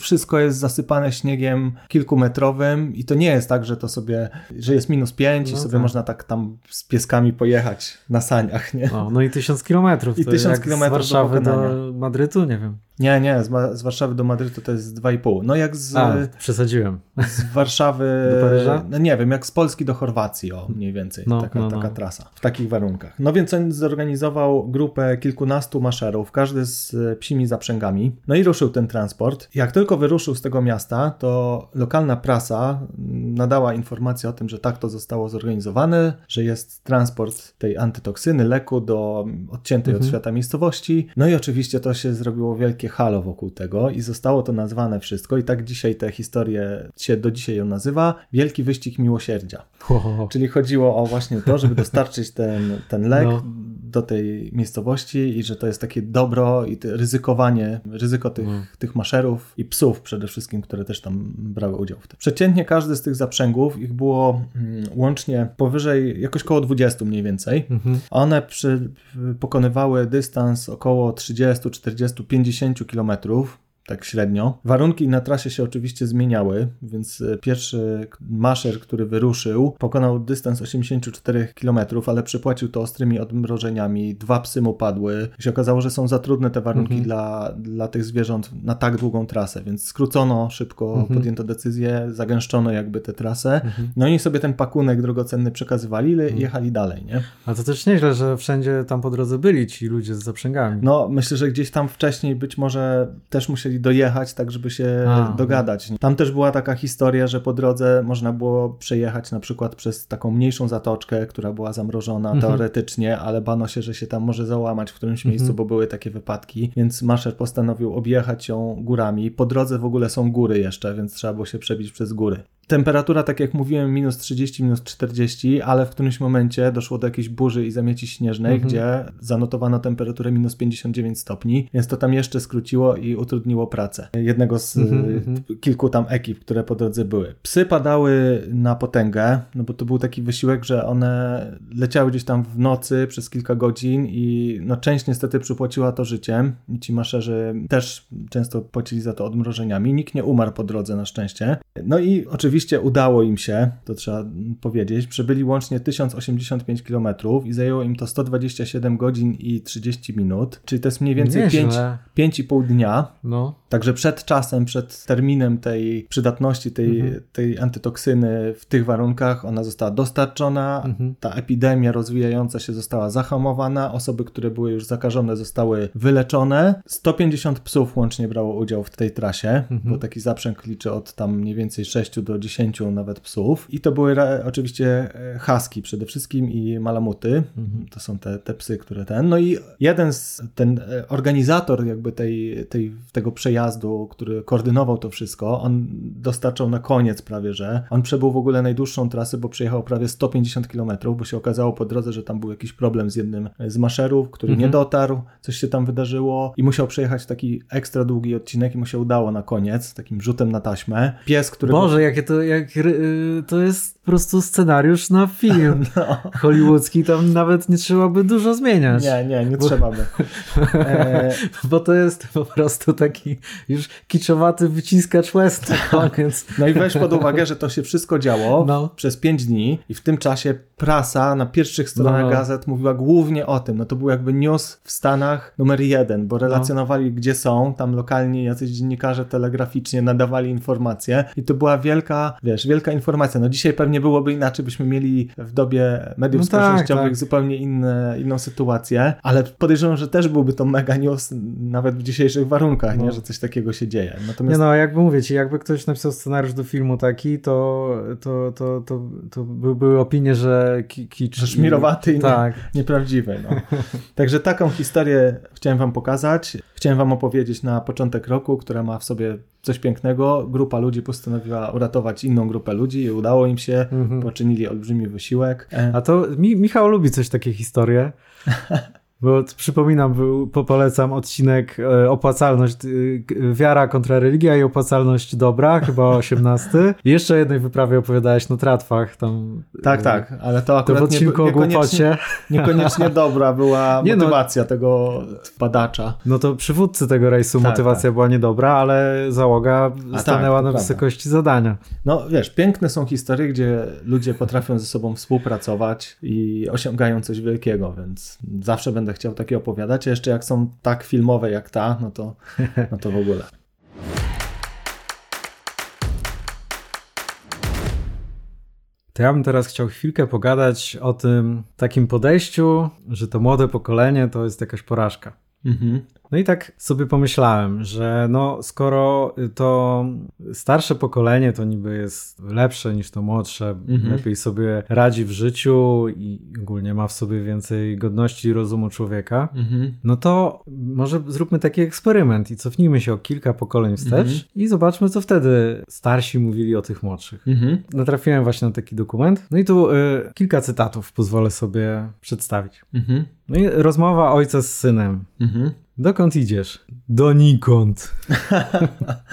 [SPEAKER 1] wszystko jest zasypane śniegiem kilkumetrowym i to nie jest tak, że to sobie, że jest minus 5 no i sobie tak. można tak tam z pieskami pojechać na saniach, nie?
[SPEAKER 2] No, no i 1000 kilometrów.
[SPEAKER 1] I tysiąc kilometrów
[SPEAKER 2] z Warszawy do, do Madrytu, nie wiem.
[SPEAKER 1] Nie, nie, z, z, Warszawy do Madrytu to jest 2,5. No jak z...
[SPEAKER 2] A, przesadziłem.
[SPEAKER 1] Z Warszawy...
[SPEAKER 2] Do Paryża?
[SPEAKER 1] No nie wiem, jak z Polski do Chorwacji, o mniej więcej, no, taka, no, no. taka trasa. W takich warunkach. No więc on zorganizował grupę kilkunastu maszerów, każdy z psimi zaprzęgami. No i ruszył ten transport. Jak tylko wyruszył z tego miasta, to lokalna prasa nadała informację o tym, że tak to zostało zorganizowane, że jest transport tej antytoksyny, leku do odciętej mhm. od świata miejscowości. No i oczywiście to się zrobiło wielkie halo wokół tego i zostało to nazwane wszystko i tak dzisiaj tę historię się do dzisiaj ją nazywa Wielki Wyścig Miłosierdzia. Wow. Czyli chodziło o właśnie to, żeby dostarczyć ten, ten lek no. Do tej miejscowości i że to jest takie dobro i ryzykowanie, ryzyko tych, no. tych maszerów i psów przede wszystkim, które też tam brały udział w tym. Przeciętnie każdy z tych zaprzęgów, ich było mm, łącznie powyżej, jakoś koło 20 mniej więcej. Mhm. One przy, pokonywały dystans około 30, 40, 50 kilometrów tak średnio. Warunki na trasie się oczywiście zmieniały, więc e, pierwszy maszer, który wyruszył, pokonał dystans 84 km, ale przypłacił to ostrymi odmrożeniami. Dwa psy mu padły. I się okazało, że są za trudne te warunki mhm. dla, dla tych zwierząt na tak długą trasę, więc skrócono szybko, mhm. podjęto decyzję, zagęszczono jakby tę trasę. Mhm. No i sobie ten pakunek drogocenny przekazywali i mhm. jechali dalej, nie?
[SPEAKER 2] A to też nieźle, że wszędzie tam po drodze byli ci ludzie z zaprzęgami.
[SPEAKER 1] No, myślę, że gdzieś tam wcześniej być może też musieli dojechać, tak żeby się A, dogadać. Tam też była taka historia, że po drodze można było przejechać na przykład przez taką mniejszą zatoczkę, która była zamrożona mhm. teoretycznie, ale bano się, że się tam może załamać w którymś mhm. miejscu, bo były takie wypadki, więc Maszer postanowił objechać ją górami. Po drodze w ogóle są góry jeszcze, więc trzeba było się przebić przez góry. Temperatura, tak jak mówiłem, minus 30, minus 40, ale w którymś momencie doszło do jakiejś burzy i zamieci śnieżnej, mhm. gdzie zanotowano temperaturę minus 59 stopni, więc to tam jeszcze skróciło i utrudniło pracę jednego z mhm, y, mhm. kilku tam ekip, które po drodze były. Psy padały na potęgę, no bo to był taki wysiłek, że one leciały gdzieś tam w nocy przez kilka godzin i no część niestety przypłaciła to życiem ci maszerzy też często płacili za to odmrożeniami. Nikt nie umarł po drodze na szczęście. No i oczywiście Oczywiście udało im się, to trzeba powiedzieć. Przebyli łącznie 1085 km i zajęło im to 127 godzin i 30 minut, czyli to jest mniej więcej 5,5 dnia. No. Także przed czasem, przed terminem tej przydatności tej, mhm. tej antytoksyny w tych warunkach, ona została dostarczona, mhm. ta epidemia rozwijająca się została zahamowana, osoby, które były już zakażone zostały wyleczone. 150 psów łącznie brało udział w tej trasie, mhm. bo taki zaprzęg liczy od tam mniej więcej 6 do 10 nawet psów. I to były oczywiście e, husky przede wszystkim i malamuty. Mhm. To są te, te psy, które ten. No i jeden z, ten e, organizator jakby tej, tej, tego przejazdu, który koordynował to wszystko, on dostarczał na koniec prawie, że on przebył w ogóle najdłuższą trasę, bo przejechał prawie 150 km, bo się okazało po drodze, że tam był jakiś problem z jednym z maszerów, który mhm. nie dotarł, coś się tam wydarzyło i musiał przejechać taki ekstra długi odcinek i mu się udało na koniec, takim rzutem na taśmę. Pies, który...
[SPEAKER 2] Boże, jakie to jak y, to jest po prostu scenariusz na film no. hollywoodzki, tam nawet nie trzeba by dużo zmieniać.
[SPEAKER 1] Nie, nie, nie bo, trzeba by.
[SPEAKER 2] E... Bo to jest po prostu taki już kiczowaty wyciskacz western. Więc...
[SPEAKER 1] No i weź pod uwagę, że to się wszystko działo no. przez pięć dni i w tym czasie prasa na pierwszych stronach no. gazet mówiła głównie o tym. No to był jakby news w Stanach numer jeden, bo relacjonowali no. gdzie są, tam lokalni jacyś dziennikarze telegraficznie nadawali informacje i to była wielka, wiesz, wielka informacja. No dzisiaj pewnie byłoby inaczej, byśmy mieli w dobie mediów no tak, społecznościowych tak, tak. zupełnie inne, inną sytuację, ale podejrzewam, że też byłby to mega news nawet w dzisiejszych warunkach, no. nie, że coś takiego się dzieje.
[SPEAKER 2] Natomiast... Nie no, jakby mówię ci, jakby ktoś napisał scenariusz do filmu taki, to, to, to, to, to były opinie, że kicz...
[SPEAKER 1] Że szmirowaty i tak. nie, nieprawdziwy. No. Także taką historię chciałem wam pokazać. Chciałem wam opowiedzieć na początek roku, która ma w sobie coś pięknego. Grupa ludzi postanowiła uratować inną grupę ludzi i udało im się. Mhm. Poczynili olbrzymi wysiłek.
[SPEAKER 2] A to mi, Michał lubi coś takie historie. Bo przypominam, był, polecam odcinek e, opłacalność, e, wiara kontra religia i opłacalność dobra, chyba 18. I jeszcze jednej wyprawie opowiadałeś na tratwach. Tam,
[SPEAKER 1] tak, e, tak, ale to akurat
[SPEAKER 2] to w odcinku nie,
[SPEAKER 1] o
[SPEAKER 2] głupocie.
[SPEAKER 1] Niekoniecznie dobra była nie no. motywacja no, tego badacza.
[SPEAKER 2] No to przywódcy tego rejsu tak, motywacja tak. była niedobra, ale załoga A stanęła tak, na wysokości zadania.
[SPEAKER 1] No wiesz, piękne są historie, gdzie ludzie potrafią ze sobą współpracować i osiągają coś wielkiego, więc zawsze będę będę chciał takie opowiadać, a jeszcze jak są tak filmowe jak ta, no to, no to w ogóle.
[SPEAKER 2] To ja bym teraz chciał chwilkę pogadać o tym takim podejściu, że to młode pokolenie to jest jakaś porażka. Mhm. No i tak sobie pomyślałem, że no skoro to starsze pokolenie to niby jest lepsze niż to młodsze, mhm. lepiej sobie radzi w życiu i ogólnie ma w sobie więcej godności i rozumu człowieka, mhm. no to może zróbmy taki eksperyment i cofnijmy się o kilka pokoleń wstecz mhm. i zobaczmy, co wtedy starsi mówili o tych młodszych. Mhm. Natrafiłem właśnie na taki dokument. No i tu y, kilka cytatów pozwolę sobie przedstawić. Mhm. No i rozmowa ojca z synem. Mhm. Dokąd idziesz? Donikąd.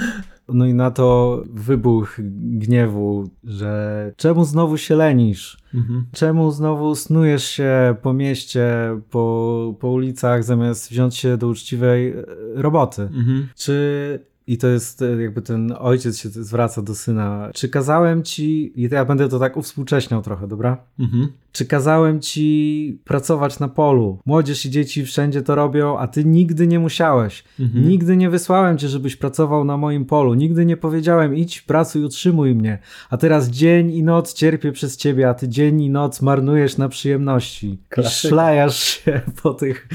[SPEAKER 2] No i na to wybuch gniewu, że czemu znowu się lenisz? Mhm. Czemu znowu snujesz się po mieście, po, po ulicach, zamiast wziąć się do uczciwej e, roboty? Mhm. Czy i to jest e, jakby ten ojciec się zwraca do syna. Czy kazałem ci, i ja będę to tak uwspółcześniał trochę, dobra? Mhm. Czy kazałem ci pracować na polu? Młodzież i dzieci wszędzie to robią, a ty nigdy nie musiałeś. Mhm. Nigdy nie wysłałem cię, żebyś pracował na moim polu. Nigdy nie powiedziałem, idź, pracuj, utrzymuj mnie. A teraz dzień i noc cierpię przez ciebie, a ty dzień i noc marnujesz na przyjemności. Klasyka. Szlajasz się po tych,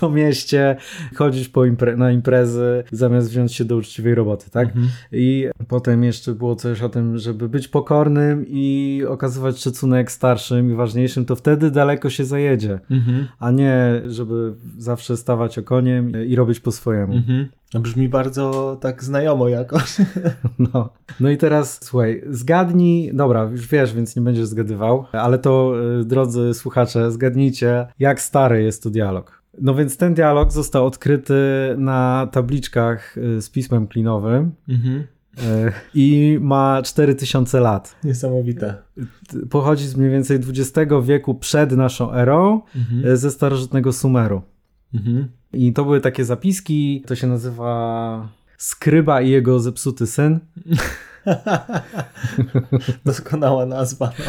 [SPEAKER 2] po mieście, chodzisz po impre na imprezy, zamiast wziąć się do uczciwej roboty, tak? Mhm. I potem jeszcze było coś o tym, żeby być pokornym i okazywać szacunek starszym i ważnym najważniejszym, to wtedy daleko się zajedzie, mhm. a nie żeby zawsze stawać okoniem i robić po swojemu. Mhm.
[SPEAKER 1] Brzmi bardzo tak znajomo jakoś.
[SPEAKER 2] No. no i teraz słuchaj, zgadnij, dobra, już wiesz, więc nie będziesz zgadywał, ale to y, drodzy słuchacze, zgadnijcie, jak stary jest to dialog. No więc ten dialog został odkryty na tabliczkach y, z pismem klinowym. Mhm. I ma 4000 lat.
[SPEAKER 1] Niesamowite.
[SPEAKER 2] Pochodzi z mniej więcej XX wieku przed naszą erą mhm. E, ze starożytnego Sumeru. Mhm. I to były takie zapiski, to się nazywa Skryba i jego zepsuty syn.
[SPEAKER 1] Doskonała nazwa. No.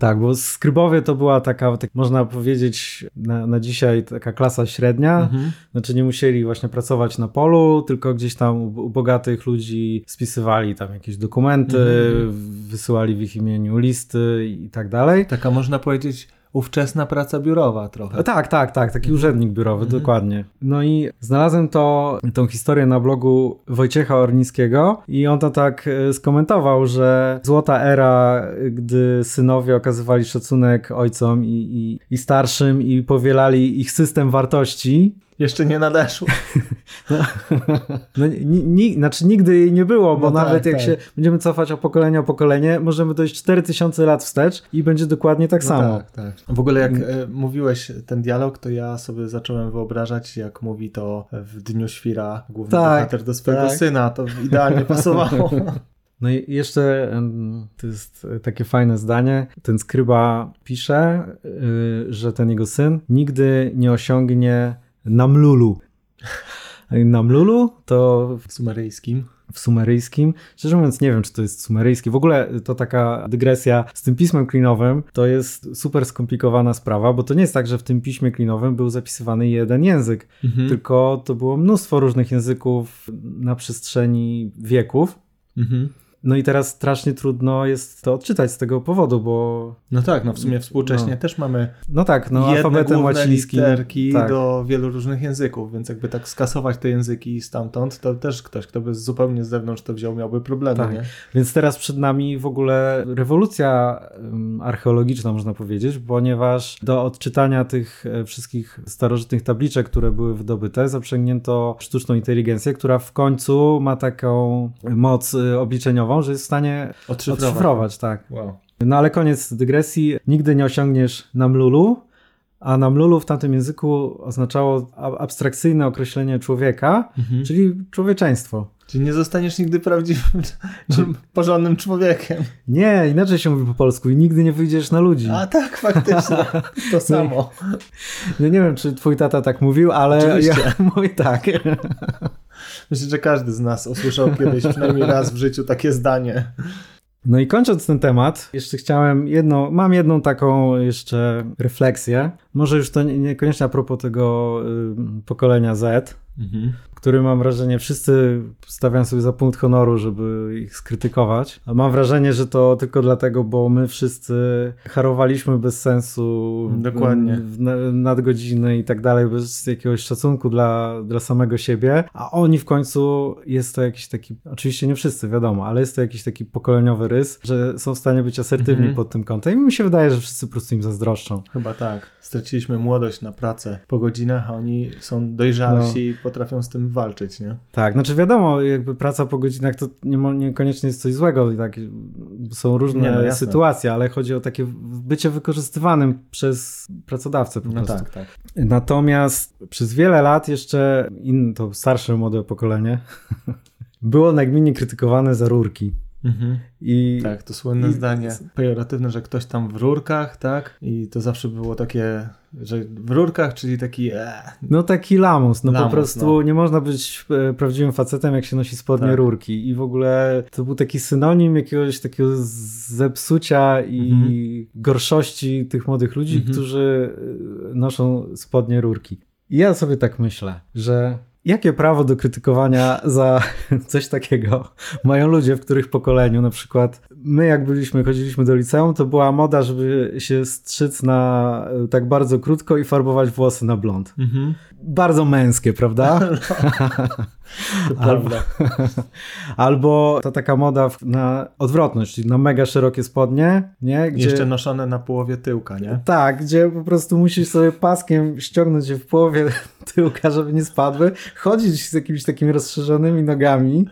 [SPEAKER 2] Tak, bo skrybowie to była taka, tak można powiedzieć na, na dzisiaj taka klasa średnia. Mhm. Znaczy nie musieli właśnie pracować na polu, tylko gdzieś tam u, u bogatych ludzi spisywali tam jakieś dokumenty, mhm. wysyłali w ich imieniu listy i tak dalej.
[SPEAKER 1] Taka można powiedzieć ówczesna praca biurowa trochę.
[SPEAKER 2] Tak, tak, tak, taki mhm. urzędnik biurowy, mhm. dokładnie. No i znalazłem to, tą historię na blogu Wojciecha Ornickiego i on to tak e, skomentował, że złota era, gdy synowie okazywali szacunek ojcom i, i, i starszym i powielali ich system wartości,
[SPEAKER 1] jeszcze nie nadeszło.
[SPEAKER 2] No, no ni, znaczy nigdy jej nie było, bo no tak, nawet tak, jak tak. się będziemy cofać o pokolenie o pokolenie, możemy dojść 4000 lat wstecz i będzie dokładnie tak no samo. Tak, tak.
[SPEAKER 1] W ogóle jak e, mówiłeś ten dialog, to ja sobie zacząłem wyobrażać, jak mówi to w Dniu Świra główny tak, bohater do swojego tak. syna, to idealnie pasowało.
[SPEAKER 2] No i jeszcze to jest takie fajne zdanie. Ten skryba pisze, y, że ten jego syn nigdy nie osiągnie Namlulu. Namlulu to...
[SPEAKER 1] W sumeryjskim.
[SPEAKER 2] W sumeryjskim. Szczerze mówiąc, nie wiem, czy to jest sumeryjski. W ogóle to taka dygresja z tym pismem klinowym to jest super skomplikowana sprawa, bo to nie jest tak, że w tym piśmie klinowym był zapisywany jeden język, mhm. tylko to było mnóstwo różnych języków na przestrzeni wieków. Mhm. No i teraz strasznie trudno jest to odczytać z tego powodu, bo...
[SPEAKER 1] No tak, no w sumie współcześnie no. też mamy
[SPEAKER 2] no tak, no, alfabetem łacińskim
[SPEAKER 1] literki tak. do wielu różnych języków, więc jakby tak skasować te języki stamtąd, to też ktoś, kto by zupełnie z zewnątrz to wziął, miałby problemy, tak. nie?
[SPEAKER 2] Więc teraz przed nami w ogóle rewolucja archeologiczna, można powiedzieć, ponieważ do odczytania tych e, wszystkich starożytnych tabliczek, które były wydobyte, zaprzęgnięto sztuczną inteligencję, która w końcu ma taką moc e, obliczeniową, że jest w stanie odszyfrować, odszyfrować tak. Wow. No ale koniec dygresji. Nigdy nie osiągniesz namlulu, a namlulu w tamtym języku oznaczało abstrakcyjne określenie człowieka, mhm. czyli człowieczeństwo.
[SPEAKER 1] Czyli nie zostaniesz nigdy prawdziwym, porządnym człowiekiem.
[SPEAKER 2] Nie, inaczej się mówi po polsku i nigdy nie wyjdziesz na ludzi.
[SPEAKER 1] A tak, faktycznie. To samo.
[SPEAKER 2] No, nie wiem, czy twój tata tak mówił, ale Oczywiście. ja mówię tak.
[SPEAKER 1] Myślę, że każdy z nas usłyszał kiedyś przynajmniej raz w życiu takie zdanie.
[SPEAKER 2] No i kończąc ten temat, jeszcze chciałem jedną, mam jedną taką jeszcze refleksję. Może już to niekoniecznie a propos tego y, pokolenia Z, mhm. Który mam wrażenie wszyscy stawiają sobie za punkt honoru, żeby ich skrytykować. A mam wrażenie, że to tylko dlatego, bo my wszyscy harowaliśmy bez sensu.
[SPEAKER 1] Dokładnie.
[SPEAKER 2] Nadgodziny i tak dalej, bez jakiegoś szacunku dla, dla samego siebie. A oni w końcu jest to jakiś taki, oczywiście nie wszyscy, wiadomo, ale jest to jakiś taki pokoleniowy rys, że są w stanie być asertywni mhm. pod tym kątem. I mi się wydaje, że wszyscy po prostu im zazdroszczą.
[SPEAKER 1] Chyba tak. Straciliśmy młodość na pracę po godzinach, a oni są dojrzalsi no. i potrafią z tym walczyć, nie?
[SPEAKER 2] Tak, znaczy wiadomo, jakby praca po godzinach to nie, niekoniecznie jest coś złego, tak, są różne no, sytuacje, ale chodzi o takie bycie wykorzystywanym przez pracodawcę po no prostu. Tak, tak. Natomiast przez wiele lat jeszcze in, to starsze młode pokolenie było nagminnie krytykowane za rurki.
[SPEAKER 1] Mhm. I, tak, to słynne i, zdanie pejoratywne, że ktoś tam w rurkach, tak? I to zawsze było takie, że w rurkach, czyli taki... E,
[SPEAKER 2] no taki lamus, no lamus, po prostu no. nie można być e, prawdziwym facetem, jak się nosi spodnie tak. rurki. I w ogóle to był taki synonim jakiegoś takiego zepsucia i mhm. gorszości tych młodych ludzi, mhm. którzy e, noszą spodnie rurki. I ja sobie tak myślę, że Jakie prawo do krytykowania za coś takiego mają ludzie, w których pokoleniu, na przykład my jak byliśmy, chodziliśmy do liceum, to była moda, żeby się strzyc na tak bardzo krótko i farbować włosy na blond. Mhm. Bardzo męskie, prawda?
[SPEAKER 1] No, albo,
[SPEAKER 2] albo ta taka moda na odwrotność, czyli na mega szerokie spodnie, nie?
[SPEAKER 1] Gdzie, Jeszcze noszone na połowie tyłka, nie?
[SPEAKER 2] Tak, gdzie po prostu musisz sobie paskiem ściągnąć je w połowie tyłka, żeby nie spadły, chodzić z jakimiś takimi rozszerzonymi nogami.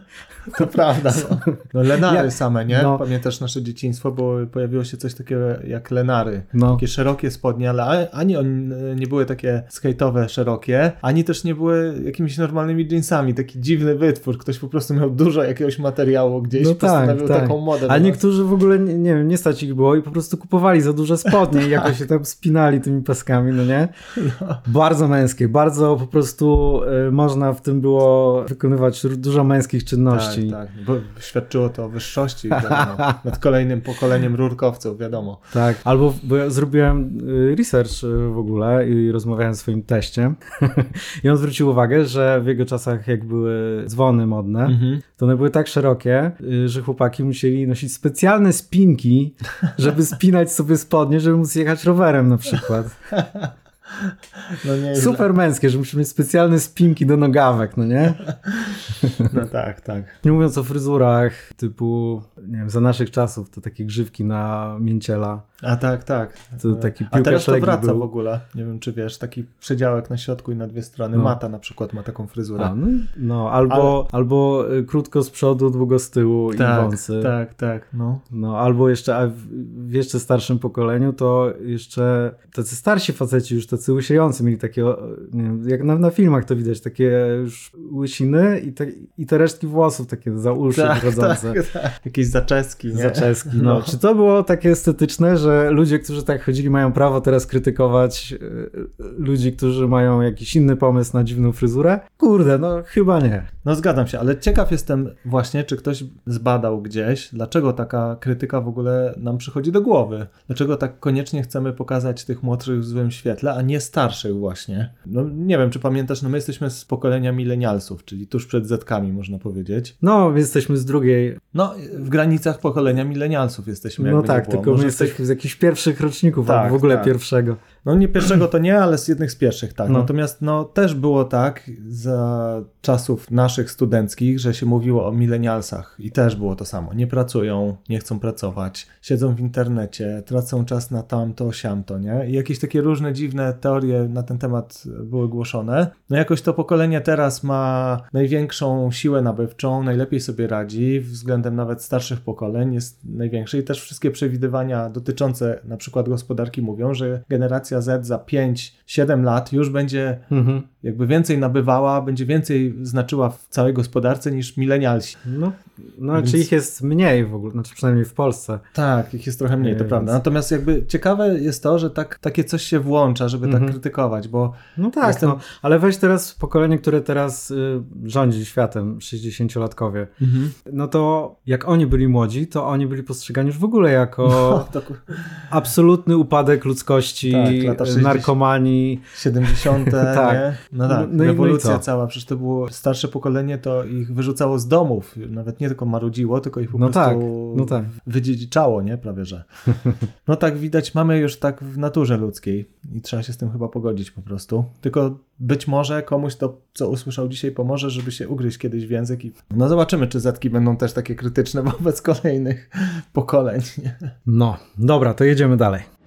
[SPEAKER 1] To prawda. No, no lenary same, nie? No. Pamiętasz nasze dzieciństwo, bo pojawiło się coś takiego jak lenary. No. Takie szerokie spodnie, ale ani one nie były takie skejtowe, szerokie, ani też nie były jakimiś normalnymi jeansami. Taki dziwny wytwór. Ktoś po prostu miał dużo jakiegoś materiału gdzieś, no postanowił tak, tak. taką modę.
[SPEAKER 2] A niektórzy w ogóle, nie, nie wiem, nie stać ich było i po prostu kupowali za duże spodnie i jakoś się tam spinali tymi paskami, no nie? No. Bardzo męskie, bardzo po prostu y, można w tym było wykonywać dużo męskich czynności. Tak,
[SPEAKER 1] tak, bo świadczyło to o wyższości wiadomo, nad kolejnym pokoleniem rurkowców, wiadomo.
[SPEAKER 2] Tak, albo bo ja zrobiłem y, research y, w ogóle i rozmawiałem z swoim teściem i on zwrócił uwagę, że w jego czasach jak były dzwony modne, mhm. to one były tak szerokie, y, że chłopaki musieli nosić specjalne spinki, żeby spinać sobie spodnie, żeby móc jechać rowerem na przykład. No Super męskie, że musimy mieć specjalne spinki do nogawek, no nie?
[SPEAKER 1] No tak, tak.
[SPEAKER 2] Nie mówiąc o fryzurach typu, nie wiem, za naszych czasów to takie grzywki na mięciela.
[SPEAKER 1] A tak, tak.
[SPEAKER 2] To taki
[SPEAKER 1] A teraz to wraca był. w ogóle. Nie wiem, czy wiesz, taki przedziałek na środku i na dwie strony. No. Mata na przykład ma taką fryzurę. A,
[SPEAKER 2] no, no, albo, Ale... albo y, krótko z przodu, długo z tyłu
[SPEAKER 1] tak,
[SPEAKER 2] i wąsy.
[SPEAKER 1] Tak, tak, no.
[SPEAKER 2] No, albo jeszcze, a w, jeszcze starszym pokoleniu to jeszcze tacy starsi faceci już tacy łysiejący mieli takie, nie wiem, jak na, na filmach to widać, takie już łysiny i te, i te resztki włosów takie za uszy tak, wychodzące. Tak,
[SPEAKER 1] tak. Jakieś zaczeski, nie?
[SPEAKER 2] Zaczeski, no. no. Czy to było takie estetyczne, że że ludzie, którzy tak chodzili, mają prawo teraz krytykować e, ludzi, którzy mają jakiś inny pomysł na dziwną fryzurę? Kurde, no chyba nie.
[SPEAKER 1] No zgadzam się, ale ciekaw jestem właśnie, czy ktoś zbadał gdzieś, dlaczego taka krytyka w ogóle nam przychodzi do głowy. Dlaczego tak koniecznie chcemy pokazać tych młodszych w złym świetle, a nie starszych właśnie. No nie wiem, czy pamiętasz, no my jesteśmy z pokolenia milenialsów, czyli tuż przed zetkami można powiedzieć.
[SPEAKER 2] No, jesteśmy z drugiej.
[SPEAKER 1] No, w granicach pokolenia milenialsów jesteśmy.
[SPEAKER 2] No tak, tylko my jesteśmy z jakichś pierwszych roczników, tak, albo w ogóle tak. pierwszego.
[SPEAKER 1] No nie pierwszego to nie, ale z jednych z pierwszych, tak. No. Natomiast no też było tak za czasów naszych studenckich, że się mówiło o milenialsach i też było to samo. Nie pracują, nie chcą pracować, siedzą w internecie, tracą czas na tamto, siamto, nie? I jakieś takie różne dziwne teorie na ten temat były głoszone. No jakoś to pokolenie teraz ma największą siłę nabywczą, najlepiej sobie radzi, względem nawet starszych pokoleń jest największe i też wszystkie przewidywania dotyczące na przykład gospodarki mówią, że generacja Z za 5-7 lat już będzie mhm. jakby więcej nabywała, będzie więcej znaczyła w całej gospodarce niż milenialsi.
[SPEAKER 2] No, no Więc... czy ich jest mniej w ogóle, znaczy przynajmniej w Polsce.
[SPEAKER 1] Tak, ich jest trochę mniej, to Więc... prawda. Natomiast jakby ciekawe jest to, że tak, takie coś się włącza, żeby tak mhm. tak krytykować, bo...
[SPEAKER 2] No tak, jestem... no, ale weź teraz pokolenie, które teraz y, rządzi światem, 60-latkowie, mhm. no to jak oni byli młodzi, to oni byli postrzegani już w ogóle jako no, to... absolutny upadek ludzkości, tak, lata 60, narkomanii.
[SPEAKER 1] 70. tak. Nie? No tak, no, rewolucja no cała. Przecież to było starsze pokolenie, to ich wyrzucało z domów. Nawet nie tylko marudziło, tylko ich po no prostu tak, no tak. wydziedziczało, nie? Prawie, że. No tak widać, mamy już tak w naturze ludzkiej i trzeba się z tym chyba pogodzić po prostu. Tylko być może komuś to, co usłyszał dzisiaj, pomoże, żeby się ugryźć kiedyś w język. I... No zobaczymy, czy zetki będą też takie krytyczne wobec kolejnych pokoleń.
[SPEAKER 2] No, dobra, to jedziemy dalej.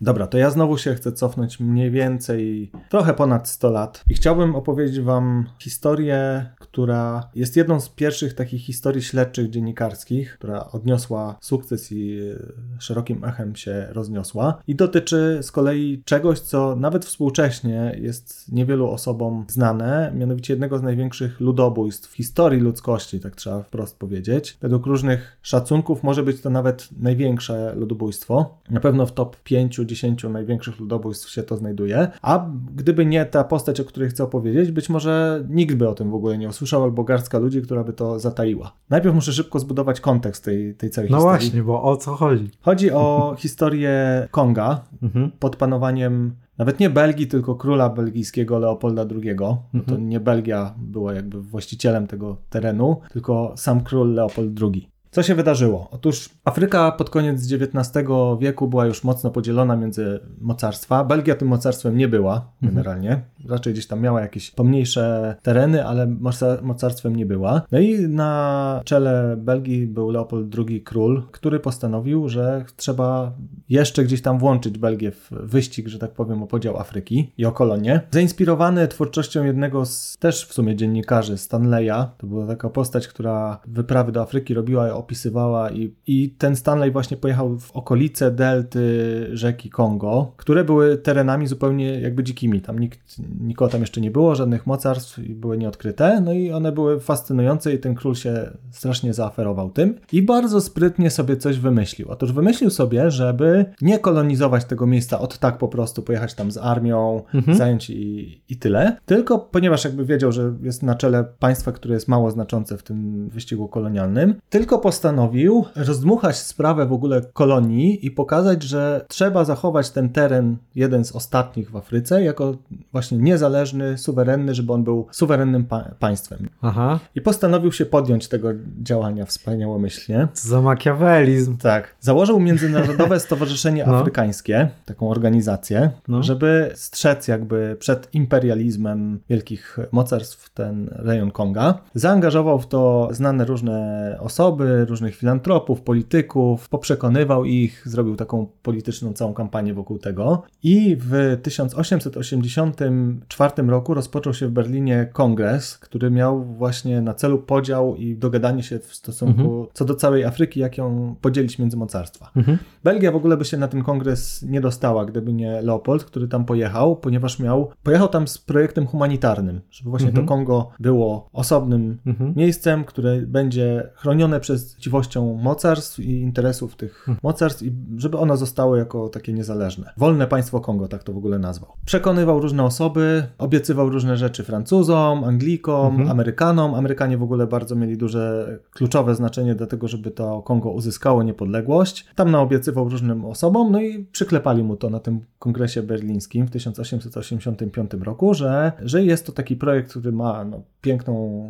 [SPEAKER 1] Dobra, to ja znowu się chcę cofnąć mniej więcej trochę ponad 100 lat i chciałbym opowiedzieć Wam historię, która jest jedną z pierwszych takich historii śledczych dziennikarskich, która odniosła sukces i e, szerokim echem się rozniosła i dotyczy z kolei czegoś, co nawet współcześnie jest niewielu osobom znane, mianowicie jednego z największych ludobójstw w historii ludzkości, tak trzeba wprost powiedzieć. Według różnych szacunków może być to nawet największe ludobójstwo. Na pewno w top 5 10 największych ludobójstw się to znajduje. A gdyby nie ta postać, o której chcę opowiedzieć, być może nikt by o tym w ogóle nie usłyszał, albo garstka ludzi, która by to zataiła. Najpierw muszę szybko zbudować kontekst tej, tej całej
[SPEAKER 2] no
[SPEAKER 1] historii.
[SPEAKER 2] No właśnie, bo o co chodzi?
[SPEAKER 1] Chodzi o historię Konga mhm. pod panowaniem nawet nie Belgii, tylko króla belgijskiego Leopolda II. No to mhm. nie Belgia była jakby właścicielem tego terenu, tylko sam król Leopold II. Co się wydarzyło? Otóż Afryka pod koniec XIX wieku była już mocno podzielona między mocarstwa. Belgia tym mocarstwem nie była mhm. generalnie. Mhm. Raczej gdzieś tam miała jakieś pomniejsze tereny, ale mocarstwem nie była. No i na czele Belgii był Leopold II król, który postanowił, że trzeba jeszcze gdzieś tam włączyć Belgię w wyścig, że tak powiem, o podział Afryki i o kolonie. Zainspirowany twórczością jednego z też w sumie dziennikarzy, Stanleya, to była taka postać, która wyprawy do Afryki robiła opisywała i, i ten Stanley właśnie pojechał w okolice delty rzeki Kongo, które były terenami zupełnie jakby dzikimi. Tam nikt, nikogo tam jeszcze nie było, żadnych mocarstw i były nieodkryte, no i one były fascynujące i ten król się strasznie zaaferował tym i bardzo sprytnie sobie coś wymyślił. Otóż wymyślił sobie, żeby nie kolonizować tego miejsca od tak po prostu, pojechać tam z armią, mhm. zająć i, i tyle, tylko ponieważ jakby wiedział, że jest na czele państwa, które jest mało znaczące w tym wyścigu kolonialnym, tylko postanowił rozdmuchać sprawę w ogóle kolonii i pokazać, że trzeba zachować ten teren, jeden z ostatnich w Afryce, jako właśnie niezależny, suwerenny, żeby on był suwerennym pa państwem. Aha. I postanowił się podjąć tego działania wspaniałomyślnie.
[SPEAKER 2] Za makiawelizm.
[SPEAKER 1] Tak. Założył Międzynarodowe Stowarzyszenie no. Afrykańskie, taką organizację, no. żeby strzec jakby przed imperializmem wielkich mocarstw ten rejon Konga. Zaangażował w to znane różne osoby, różnych filantropów, polityków, poprzekonywał ich, zrobił taką polityczną całą kampanię wokół tego. I w 1884 roku rozpoczął się w Berlinie kongres, który miał właśnie na celu podział i dogadanie się w stosunku mhm. co do całej Afryki, jak ją podzielić między mocarstwa. Mhm. Belgia w ogóle by się na ten kongres nie dostała, gdyby nie Leopold, który tam pojechał, ponieważ miał, pojechał tam z projektem humanitarnym, żeby właśnie mhm. to Kongo było osobnym mhm. miejscem, które będzie chronione przez chciwością mocarstw i interesów tych hmm. mocarstw i żeby ono zostało jako takie niezależne. Wolne państwo Kongo, tak to w ogóle nazwał. Przekonywał różne osoby, obiecywał różne rzeczy Francuzom, Anglikom, mhm. Amerykanom. Amerykanie w ogóle bardzo mieli duże, kluczowe znaczenie do tego, żeby to Kongo uzyskało niepodległość. Tam naobiecywał różnym osobom, no i przyklepali mu to na tym kongresie berlińskim w 1885 roku, że, że jest to taki projekt, który ma no, piękną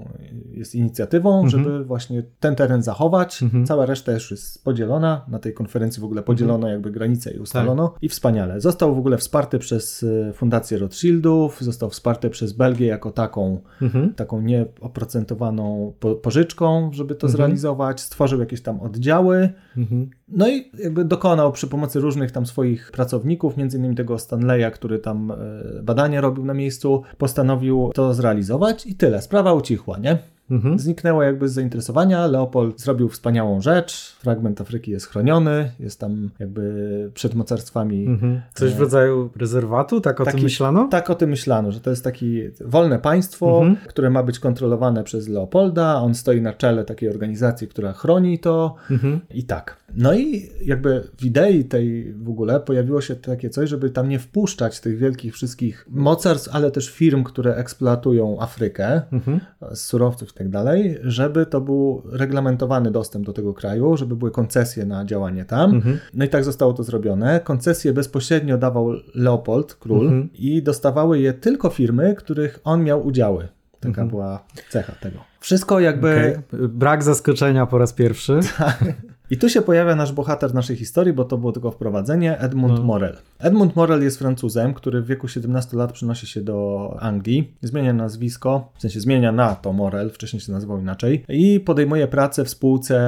[SPEAKER 1] jest inicjatywą, mhm. żeby właśnie ten teren zachować. Mhm. Cała reszta już jest podzielona. Na tej konferencji w ogóle podzielono mhm. jakby granice i ustalono. Tak. I wspaniale. Został w ogóle wsparty przez y, Fundację Rothschildów, został wsparty przez Belgię jako taką, mhm. taką nieoprocentowaną po, pożyczką, żeby to mhm. zrealizować. Stworzył jakieś tam oddziały. Mhm. No i jakby dokonał przy pomocy różnych tam swoich pracowników, między innymi tego Stanleya, który tam y, badania robił na miejscu, postanowił to zrealizować i tyle. Sprawa ucichła, nie? Mhm. Zniknęło jakby z zainteresowania. Leopold zrobił wspaniałą rzecz. Fragment Afryki jest chroniony, jest tam jakby przed mocarstwami. Mhm.
[SPEAKER 2] Coś w rodzaju rezerwatu? Tak o taki, tym myślano?
[SPEAKER 1] Tak o tym myślano, że to jest takie wolne państwo, mhm. które ma być kontrolowane przez Leopolda. On stoi na czele takiej organizacji, która chroni to mhm. i tak. No i jakby w idei tej w ogóle pojawiło się takie coś, żeby tam nie wpuszczać tych wielkich wszystkich mocarstw, ale też firm, które eksploatują Afrykę z surowców tak dalej, żeby to był reglamentowany dostęp do tego kraju, żeby były koncesje na działanie tam. Mhm. No i tak zostało to zrobione. Koncesje bezpośrednio dawał Leopold, król, mhm. i dostawały je tylko firmy, których on miał udziały. Taka mhm. była cecha tego. Wszystko jakby.
[SPEAKER 2] Okay. Brak zaskoczenia po raz pierwszy.
[SPEAKER 1] Tak. I tu się pojawia nasz bohater naszej historii, bo to było tylko wprowadzenie, Edmund no. Morel. Edmund Morel jest Francuzem, który w wieku 17 lat przenosi się do Anglii, zmienia nazwisko, w sensie zmienia na to Morel, wcześniej się nazywał inaczej, i podejmuje pracę w spółce,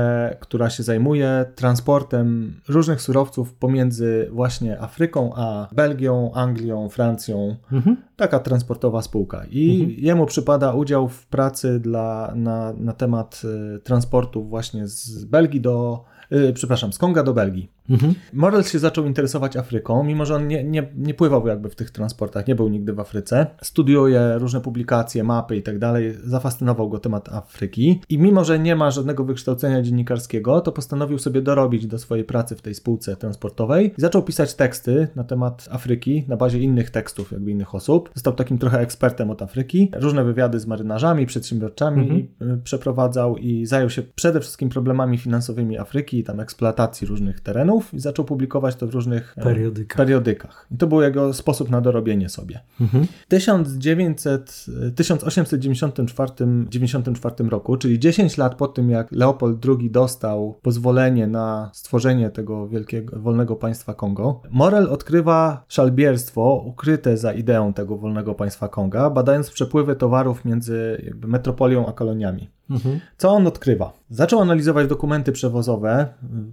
[SPEAKER 1] która się zajmuje transportem różnych surowców pomiędzy właśnie Afryką a Belgią, Anglią, Francją. Mhm. Taka transportowa spółka. I mhm. jemu przypada udział w pracy dla, na, na temat y, transportu właśnie z Belgii do przepraszam, z Konga do Belgii. Mhm. Się zaczął interesować Afryką, mimo że on nie, nie, nie pływał jakby w tych transportach, nie był nigdy w Afryce. Studiuje różne publikacje, mapy i tak dalej. Zafascynował go temat Afryki. I mimo, że nie ma żadnego wykształcenia dziennikarskiego, to postanowił sobie dorobić do swojej pracy w tej spółce transportowej i zaczął pisać teksty na temat Afryki na bazie innych tekstów, jakby innych osób. Został takim trochę ekspertem od Afryki. Różne wywiady z marynarzami, przedsiębiorcami mhm. Y, przeprowadzał i zajął się przede wszystkim problemami finansowymi Afryki, tam eksploatacji różnych terenów i zaczął publikować to w różnych
[SPEAKER 2] e, periodykach.
[SPEAKER 1] periodykach. I to był jego sposób na dorobienie sobie. Mhm. W 1900, 1894 roku, czyli 10 lat po tym, jak Leopold II dostał pozwolenie na stworzenie tego wielkiego, wolnego państwa Kongo, Morel odkrywa szalbierstwo ukryte za ideą tego wolnego państwa Konga, badając przepływy towarów między metropolią a koloniami. Mhm. Co on odkrywa? Zaczął analizować dokumenty przewozowe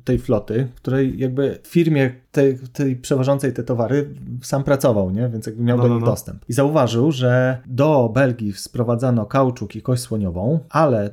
[SPEAKER 1] tej floty, której jakby w firmie tej, tej przewożącej te towary sam pracował, nie? więc jakby miał no, do no, nich no. dostęp. I zauważył, że do Belgii sprowadzano kauczuk i kość słoniową, ale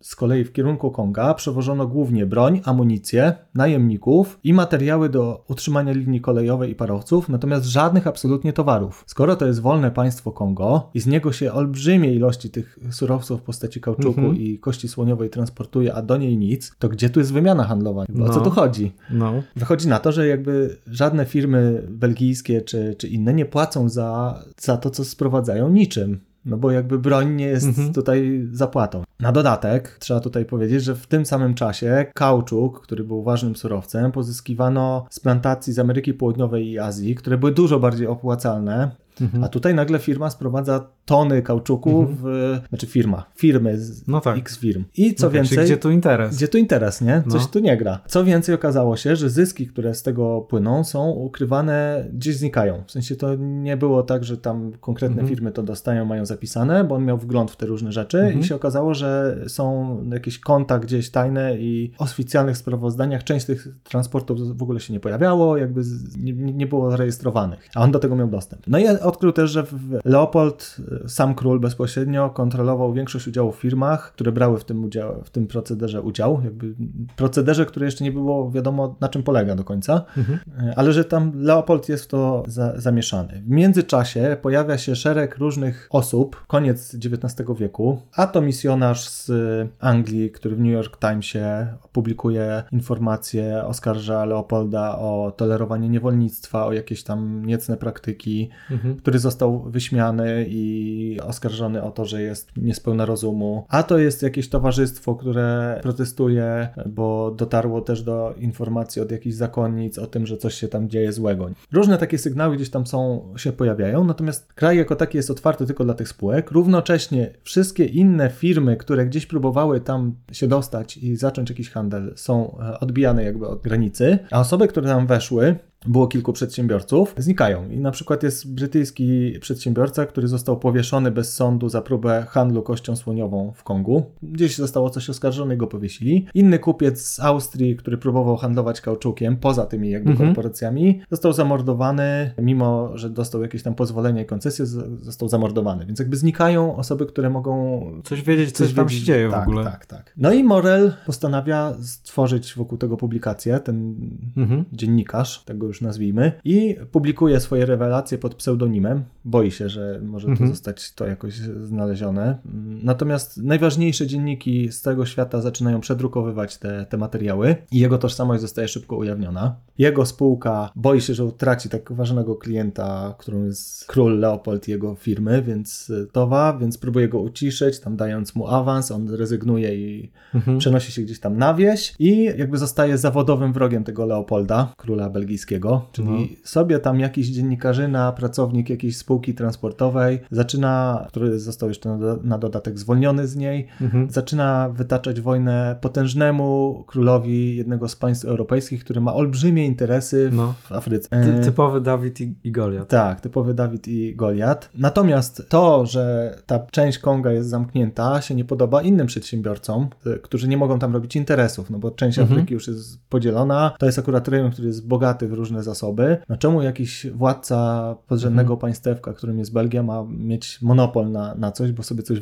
[SPEAKER 1] z kolei w kierunku Konga przewożono głównie broń, amunicję, najemników i materiały do utrzymania linii kolejowej i parowców, natomiast żadnych absolutnie towarów. Skoro to jest wolne państwo Kongo i z niego się olbrzymie ilości tych surowców w postaci kauczuku -hmm. i kości słoniowej transportuje, a do niej nic, to gdzie tu jest wymiana handlowa? No. O co tu chodzi? No. Wychodzi na to, że jakby żadne firmy belgijskie czy, czy inne nie płacą za, za to, co sprowadzają niczym. No bo jakby broń nie jest mhm. tutaj zapłatą. Na dodatek trzeba tutaj powiedzieć, że w tym samym czasie kauczuk, który był ważnym surowcem, pozyskiwano z plantacji z Ameryki Południowej i Azji, które były dużo bardziej opłacalne Mhm. A tutaj nagle firma sprowadza tony kauczuku, mhm. w, znaczy firma, firmy, z no tak. x firm. I co no więcej...
[SPEAKER 2] Gdzie tu interes?
[SPEAKER 1] Gdzie tu interes, nie? Coś no. tu nie gra. Co więcej okazało się, że zyski, które z tego płyną są ukrywane, gdzieś znikają. W sensie to nie było tak, że tam konkretne mhm. firmy to dostają, mają zapisane, bo on miał wgląd w te różne rzeczy mhm. i się okazało, że są jakieś konta gdzieś tajne i w oficjalnych sprawozdaniach część tych transportów w ogóle się nie pojawiało, jakby nie, nie było zarejestrowanych, a on do tego miał dostęp. No i odkrył też, że Leopold, sam król bezpośrednio kontrolował większość udziałów w firmach, które brały w tym, udział, w tym procederze udział. Jakby procederze, które jeszcze nie było wiadomo na czym polega do końca, mhm. ale że tam Leopold jest w to za, zamieszany. W międzyczasie pojawia się szereg różnych osób, koniec XIX wieku, a to misjonarz z Anglii, który w New York Timesie publikuje informacje, oskarża Leopolda o tolerowanie niewolnictwa, o jakieś tam niecne praktyki, mhm który został wyśmiany i oskarżony o to, że jest niespełna rozumu. A to jest jakieś towarzystwo, które protestuje, bo dotarło też do informacji od jakichś zakonnic o tym, że coś się tam dzieje złego. Różne takie sygnały gdzieś tam są, się pojawiają, natomiast kraj jako taki jest otwarty tylko dla tych spółek. Równocześnie wszystkie inne firmy, które gdzieś próbowały tam się dostać i zacząć jakiś handel, są e, odbijane jakby od granicy, a osoby, które tam weszły, było kilku przedsiębiorców, znikają. I na przykład jest brytyjski przedsiębiorca, który został powieszony bez sądu za próbę handlu kością słoniową w Kongu. Gdzieś zostało coś oskarżone i go powiesili. Inny kupiec z Austrii, który próbował handlować kauczukiem poza tymi jakby mhm. korporacjami, został zamordowany, mimo że dostał jakieś tam pozwolenie i koncesję, został zamordowany. Więc jakby znikają osoby, które mogą
[SPEAKER 2] coś wiedzieć, coś, coś tam wiedzieć. się dzieje
[SPEAKER 1] tak,
[SPEAKER 2] w ogóle.
[SPEAKER 1] Tak, tak. No i Morel postanawia stworzyć wokół tego publikację, ten mhm. dziennikarz tego już nazwijmy, i publikuje swoje rewelacje pod pseudonimem. Boi się, że może mhm. to zostać to jakoś znalezione. Natomiast najważniejsze dzienniki z tego świata zaczynają przedrukowywać te, te materiały i jego tożsamość zostaje szybko ujawniona. Jego spółka boi się, że utraci tak ważnego klienta, którym jest król Leopold jego firmy, więc towa, więc próbuje go uciszyć, tam dając mu awans, on rezygnuje i mhm. przenosi się gdzieś tam na wieś i jakby zostaje zawodowym wrogiem tego Leopolda, króla belgijskiego, czyli no. sobie tam jakiś dziennikarzyna, pracownik jakiejś spółki transportowej zaczyna, który został jeszcze na, na dodatek zwolniony z niej, mhm. zaczyna wytaczać wojnę potężnemu królowi jednego z państw europejskich, który ma olbrzymie interesy w, no. Afryce.
[SPEAKER 2] Ty, typowy Dawid i, i Goliat.
[SPEAKER 1] Tak, typowy Dawid i Goliat. Natomiast to, że ta część Konga jest zamknięta, się nie podoba innym przedsiębiorcom, którzy nie mogą tam robić interesów, no bo część mhm. Afryki już jest podzielona. To jest akurat rejon, który jest bogaty w różne zasoby. No czemu jakiś władca podrzędnego mhm. państewka, którym jest Belgia, ma mieć monopol na, na coś, bo sobie coś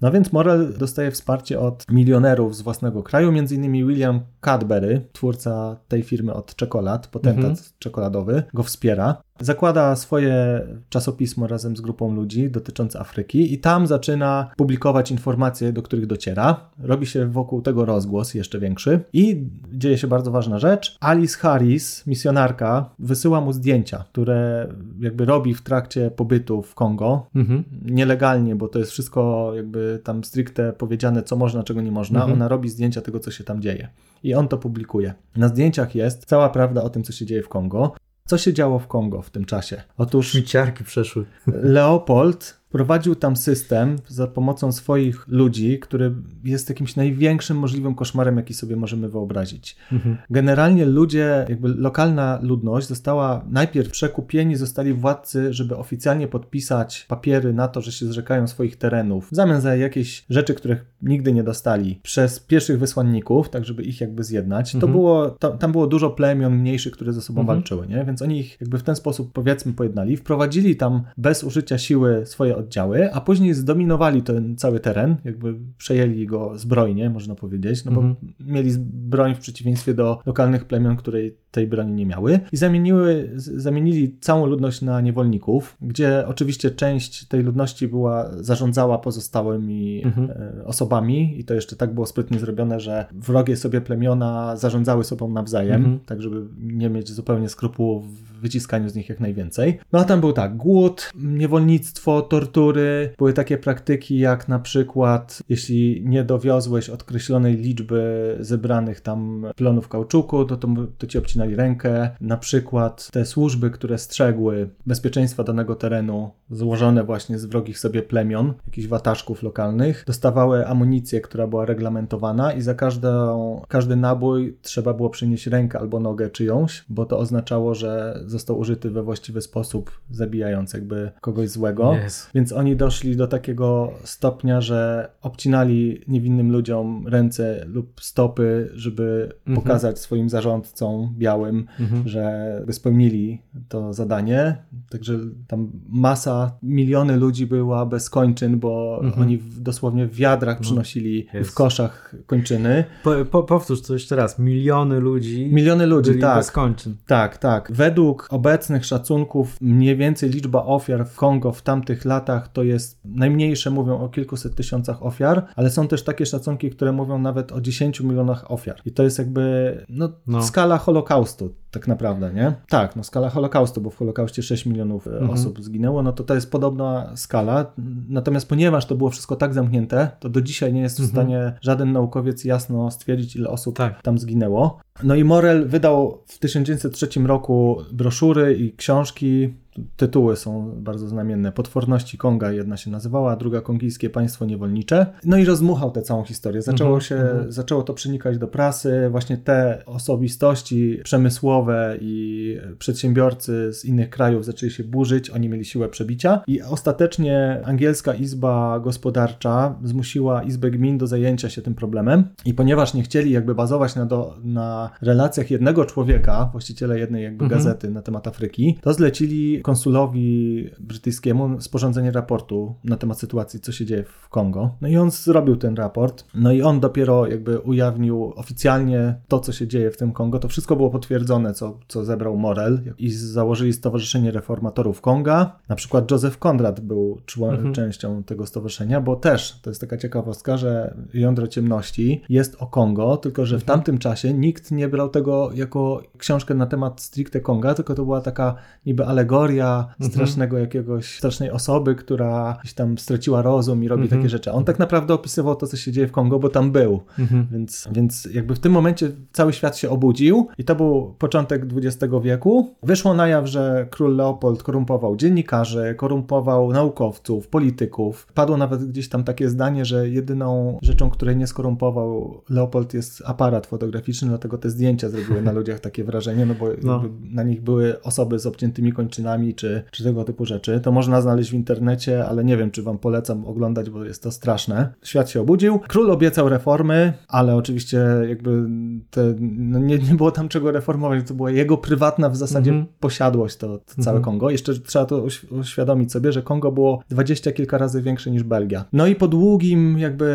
[SPEAKER 1] No więc Morel dostaje wsparcie od milionerów z własnego kraju, innymi William Cadbury, twórca tej firmy od czekolad, potentat mhm. czekoladowy, go wspiera. Zakłada swoje czasopismo razem z grupą ludzi dotyczące Afryki i tam zaczyna publikować informacje, do których dociera. Robi się wokół tego rozgłos jeszcze większy i dzieje się bardzo ważna rzecz. Alice Harris, misjonarka, wysyła mu zdjęcia, które jakby robi w trakcie pobytu w Kongo. Mhm. Nielegalnie, bo to jest wszystko jakby tam stricte powiedziane, co można, czego nie można. Mhm. Ona robi zdjęcia tego, co się tam dzieje. I on to publikuje. Na zdjęciach jest cała prawda o tym, co się dzieje w Kongo. Co się działo w Kongo w tym czasie?
[SPEAKER 2] Otóż. Śmieciarki przeszły.
[SPEAKER 1] Leopold Prowadził tam system za pomocą swoich ludzi, który jest jakimś największym możliwym koszmarem, jaki sobie możemy wyobrazić. Mhm. Generalnie ludzie, jakby lokalna ludność została najpierw przekupieni, zostali władcy, żeby oficjalnie podpisać papiery na to, że się zrzekają swoich terenów, w zamian za jakieś rzeczy, których nigdy nie dostali, przez pierwszych wysłanników, tak żeby ich jakby zjednać. Mhm. To było, to, tam było dużo plemion mniejszych, które ze sobą mhm. walczyły, nie? Więc oni ich jakby w ten sposób powiedzmy pojednali, wprowadzili tam bez użycia siły swoje oddziały, a później zdominowali ten cały teren, jakby przejęli go zbrojnie, można powiedzieć, no bo mhm. mieli broń w przeciwieństwie do lokalnych plemion, której tej broni nie miały i zamieniły, zamienili całą ludność na niewolników, gdzie oczywiście część tej ludności była, zarządzała pozostałymi mhm. E, osobami i to jeszcze tak było sprytnie zrobione, że wrogie sobie plemiona zarządzały sobą nawzajem, mhm. tak żeby nie mieć zupełnie skrupułów wyciskaniu z nich jak najwięcej. No a tam był tak, głód, niewolnictwo, tortury, były takie praktyki jak na przykład, jeśli nie dowiozłeś określonej liczby zebranych tam plonów kauczuku, to, to, to ci obcinali rękę. Na przykład te służby, które strzegły bezpieczeństwa danego terenu, złożone właśnie z wrogich sobie plemion, jakichś wataszków lokalnych, dostawały amunicję, która była reglamentowana i za każdą, każdy nabój trzeba było przynieść rękę albo nogę czyjąś, bo to oznaczało, że został użyty we właściwy sposób, zabijając jakby kogoś złego. Yes. Więc oni doszli do takiego stopnia, że obcinali niewinnym ludziom ręce lub stopy, żeby mhm. pokazać swoim zarządcom białym, mhm. że spełnili to zadanie. Także tam masa, miliony ludzi była bez kończyn, bo mhm. oni w, dosłownie w wiadrach no. przynosili w koszach kończyny.
[SPEAKER 2] Po, po, powtórz to jeszcze raz. Miliony ludzi.
[SPEAKER 1] Miliony ludzi, tak.
[SPEAKER 2] bez kończyn.
[SPEAKER 1] Tak, tak. Według obecnych szacunków mniej więcej liczba ofiar w Kongo w tamtych latach to jest najmniejsze, mówią o kilkuset tysiącach ofiar, ale są też takie szacunki, które mówią nawet o 10 milionach ofiar. I to jest jakby no, no. skala Holokaustu tak naprawdę, nie? Tak, no skala Holokaustu, bo w Holokauście 6 milionów e, mhm. osób zginęło, no to to jest podobna skala. Natomiast ponieważ to było wszystko tak zamknięte, to do dzisiaj nie jest w mhm. stanie żaden naukowiec jasno stwierdzić, ile osób tak. tam zginęło. No i Morel wydał w 1903 roku broszury i książki tytuły są bardzo znamienne. Potworności Konga jedna się nazywała, a druga Kongijskie Państwo Niewolnicze. No i rozmuchał tę całą historię. Zaczęło -hmm, się, mm -hmm. zaczęło to przenikać do prasy. Właśnie te osobistości przemysłowe i przedsiębiorcy z innych krajów zaczęli się burzyć, oni mieli siłę przebicia i ostatecznie angielska izba gospodarcza zmusiła Izbę Gmin do zajęcia się tym problemem i ponieważ nie chcieli jakby bazować na, do, na relacjach jednego człowieka, właściciela jednej jakby mm -hmm. gazety na temat Afryki, to zlecili konsulowi brytyjskiemu sporządzenie raportu na temat sytuacji, co się dzieje w Kongo. No i on zrobił ten raport, no i on dopiero jakby ujawnił oficjalnie to, co się dzieje w tym Kongo. To wszystko było potwierdzone, co, co zebrał Morel i założyli Stowarzyszenie Reformatorów Konga. Na przykład Joseph Konrad był mhm. częścią tego stowarzyszenia, bo też, to jest taka ciekawostka, że Jądro Ciemności jest o Kongo, tylko że w mhm. tamtym czasie nikt nie brał tego jako książkę na temat stricte Konga, tylko to była taka niby alegoria mhm. strasznego jakiegoś, strasznej osoby, która gdzieś tam straciła rozum i robi mhm. takie rzeczy. On tak naprawdę opisywał to, co się dzieje w Kongo, bo tam był. Mhm. Więc, więc jakby w tym momencie cały świat się obudził i to był początek XX wieku. Wyszło na jaw, że król Leopold korumpował dziennikarzy, korumpował naukowców, polityków. Padło nawet gdzieś tam takie zdanie, że jedyną rzeczą, której nie skorumpował Leopold jest aparat fotograficzny, dlatego te zdjęcia zrobiły na ludziach takie wrażenie, no bo no. na nich były osoby z obciętymi kończynami czy, czy tego typu rzeczy. To można znaleźć w internecie, ale nie wiem, czy wam polecam oglądać, bo jest to straszne. Świat się obudził. Król obiecał reformy, ale oczywiście jakby te, no nie, nie było tam czego reformować. To była jego prywatna w zasadzie mm -hmm. posiadłość, to, to całe mm -hmm. Kongo. Jeszcze trzeba to uświadomić sobie, że Kongo było dwadzieścia kilka razy większe niż Belgia. No i po długim, jakby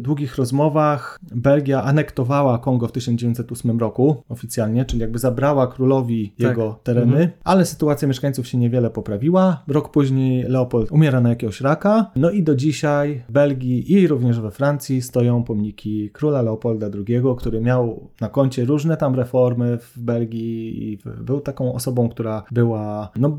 [SPEAKER 1] długich rozmowach Belgia anektowała Kongo w 1908 roku oficjalnie, czyli jakby zabrała królowi tak. jego tereny, mm -hmm. ale sytuacja mieszkańców się niewiele poprawiła. Rok później Leopold umiera na jakiegoś raka. No i do dzisiaj w Belgii i również we Francji stoją pomniki króla Leopolda II, który miał na koncie różne tam reformy w Belgii i był taką osobą, która była no,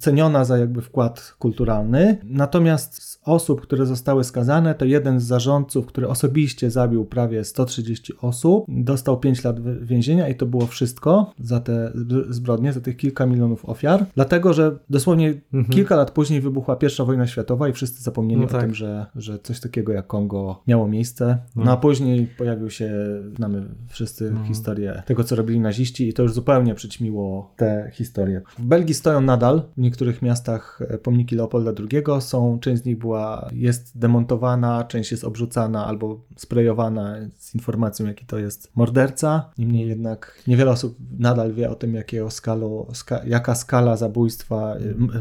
[SPEAKER 1] ceniona za jakby wkład kulturalny. Natomiast z osób, które zostały skazane, to jeden z zarządców, który osobiście zabił prawie 130 osób, dostał 5 lat więzienia i to było wszystko za te zbrodnie, za tych kilka milionów ofiar. Dlatego, że dosłownie mhm. kilka lat później wybuchła pierwsza wojna światowa i wszyscy zapomnieli no tak. o tym, że, że coś takiego jak Kongo miało miejsce. No, no a później pojawił się, znamy wszyscy no. historię tego, co robili naziści i to już zupełnie przyćmiło te historie. W Belgii stoją nadal w niektórych miastach e, pomniki Leopolda II. Są, część z nich była, jest demontowana, część jest obrzucana albo sprejowana z informacją, jaki to jest morderca. Niemniej jednak niewiele osób nadal wie o tym, jakiego skalu, ska, jaka skala zabójstwa,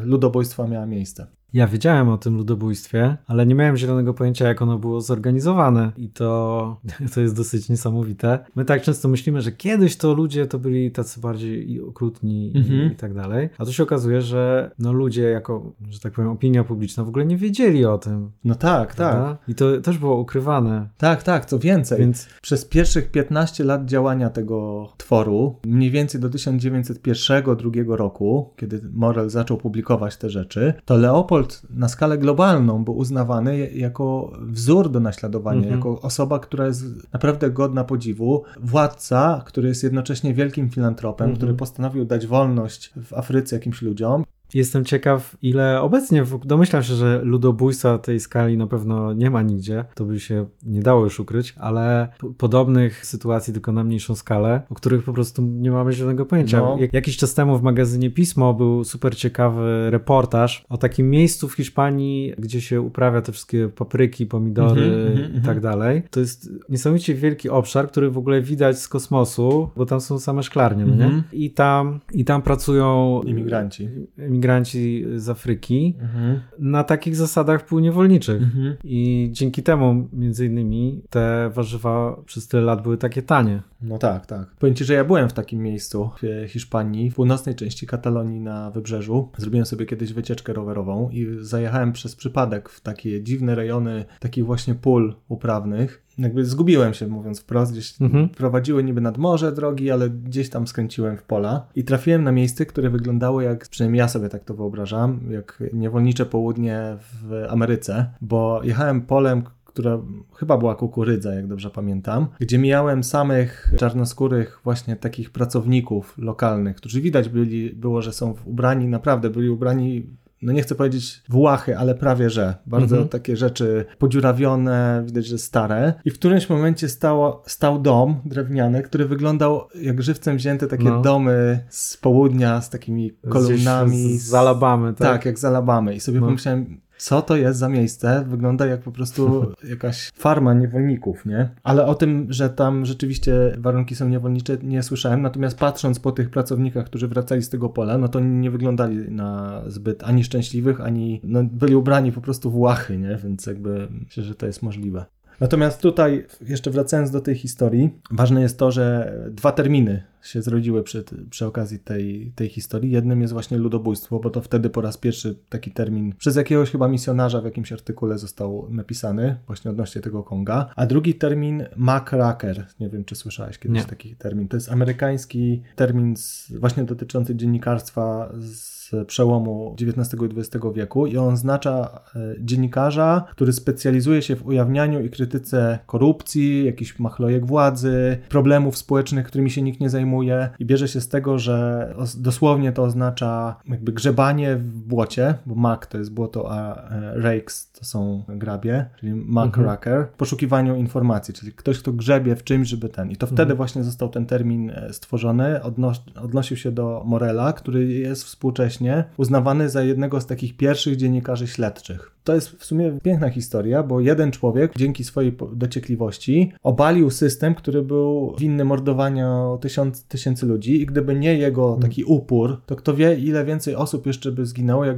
[SPEAKER 1] ludobójstwa miała miejsce.
[SPEAKER 2] Ja wiedziałem o tym ludobójstwie, ale nie miałem zielonego pojęcia, jak ono było zorganizowane. I to, to jest dosyć niesamowite. My tak często myślimy, że kiedyś to ludzie to byli tacy bardziej okrutni mhm. i, i, tak dalej. A tu się okazuje, że no ludzie jako, że tak powiem, opinia publiczna w ogóle nie wiedzieli o tym.
[SPEAKER 1] No tak, prawda? tak.
[SPEAKER 2] I to też było ukrywane.
[SPEAKER 1] Tak, tak, co więcej. Więc... Przez pierwszych 15 lat działania tego tworu, mniej więcej do 1901-1902 roku, kiedy Morel zaczął publikować te rzeczy, to Leopold Leopold na skalę globalną był uznawany jako wzór do naśladowania, mm -hmm. jako osoba, która jest naprawdę godna podziwu, władca, który jest jednocześnie wielkim filantropem, mm -hmm. który postanowił dać wolność w Afryce jakimś ludziom
[SPEAKER 2] Jestem ciekaw, ile obecnie, domyślam się, że ludobójstwa tej skali na pewno nie ma nigdzie, to by się nie dało już ukryć, ale podobnych sytuacji, tylko na mniejszą skalę, o których po prostu nie mamy żadnego pojęcia. No. jakiś czas temu w magazynie Pismo był super ciekawy reportaż o takim miejscu w Hiszpanii, gdzie się uprawia te wszystkie papryki, pomidory mm -hmm, i tak dalej. To jest niesamowicie wielki obszar, który w ogóle widać z kosmosu, bo tam są same szklarnie, mm -hmm. nie? Mhm. I tam, I tam pracują
[SPEAKER 1] imigranci
[SPEAKER 2] imigranci z Afryki mhm. na takich zasadach półniewolniczych. Mhm. I dzięki temu, między innymi, te warzywa przez tyle lat były takie tanie.
[SPEAKER 1] No tak, tak. Powiem Ci, że ja byłem w takim miejscu w Hiszpanii, w północnej części Katalonii na wybrzeżu. Zrobiłem sobie kiedyś wycieczkę rowerową i zajechałem przez przypadek w takie dziwne rejony takich właśnie pól uprawnych jakby zgubiłem się, mówiąc wprost, gdzieś mhm. prowadziły niby nad morze drogi, ale gdzieś tam skręciłem w pola i trafiłem na miejsce, które wyglądało jak, przynajmniej ja sobie tak to wyobrażam, jak niewolnicze południe w Ameryce, bo jechałem polem, która chyba była kukurydza, jak dobrze pamiętam, gdzie mijałem samych czarnoskórych właśnie takich pracowników lokalnych, którzy widać byli, było, że są ubrani, naprawdę byli ubrani no nie chcę powiedzieć włachy, ale prawie że. Bardzo mhm. takie rzeczy podziurawione, widać, że stare. I w którymś momencie stało, stał dom drewniany, który wyglądał jak żywcem wzięte takie no. domy z południa, z takimi kolumnami.
[SPEAKER 2] Z, z Alabamy, tak?
[SPEAKER 1] Tak, jak z Alabamy. I sobie no. pomyślałem, co to jest za miejsce. Wygląda jak po prostu jakaś farma niewolników, nie? Ale o tym, że tam rzeczywiście warunki są niewolnicze, nie słyszałem. Natomiast patrząc po tych pracownikach, którzy wracali z tego pola, no to nie wyglądali na zbyt ani szczęśliwych, ani no, byli ubrani po prostu w łachy, nie? Więc jakby myślę, że to jest możliwe. Natomiast tutaj, jeszcze wracając do tej historii, ważne jest to, że dwa terminy się zrodziły przy, przy okazji tej, tej historii. Jednym jest właśnie ludobójstwo, bo to wtedy po raz pierwszy taki termin przez jakiegoś chyba misjonarza w jakimś artykule został napisany, właśnie odnośnie tego Konga. A drugi termin macracker. Nie wiem, czy słyszałeś kiedyś Nie. taki termin. To jest amerykański termin z, właśnie dotyczący dziennikarstwa z z przełomu XIX i XX wieku i on oznacza e, dziennikarza, który specjalizuje się w ujawnianiu i krytyce korupcji, jakichś machlojek władzy, problemów społecznych, którymi się nikt nie zajmuje i bierze się z tego, że dosłownie to oznacza jakby grzebanie w błocie, bo mak to jest błoto, a e, rakes to są grabie, czyli muck mhm. w poszukiwaniu informacji, czyli ktoś, kto grzebie w czymś, żeby ten. I to wtedy mhm. właśnie został ten termin e, stworzony, odnos odnosił się do Morela, który jest współcześnie uznawany za jednego z takich pierwszych dziennikarzy śledczych. To jest w sumie piękna historia, bo jeden człowiek dzięki swojej dociekliwości obalił system, który był winny mordowania tysiąc, tysięcy ludzi i gdyby nie jego hmm. taki upór, to kto wie ile więcej osób jeszcze by zginęło, jak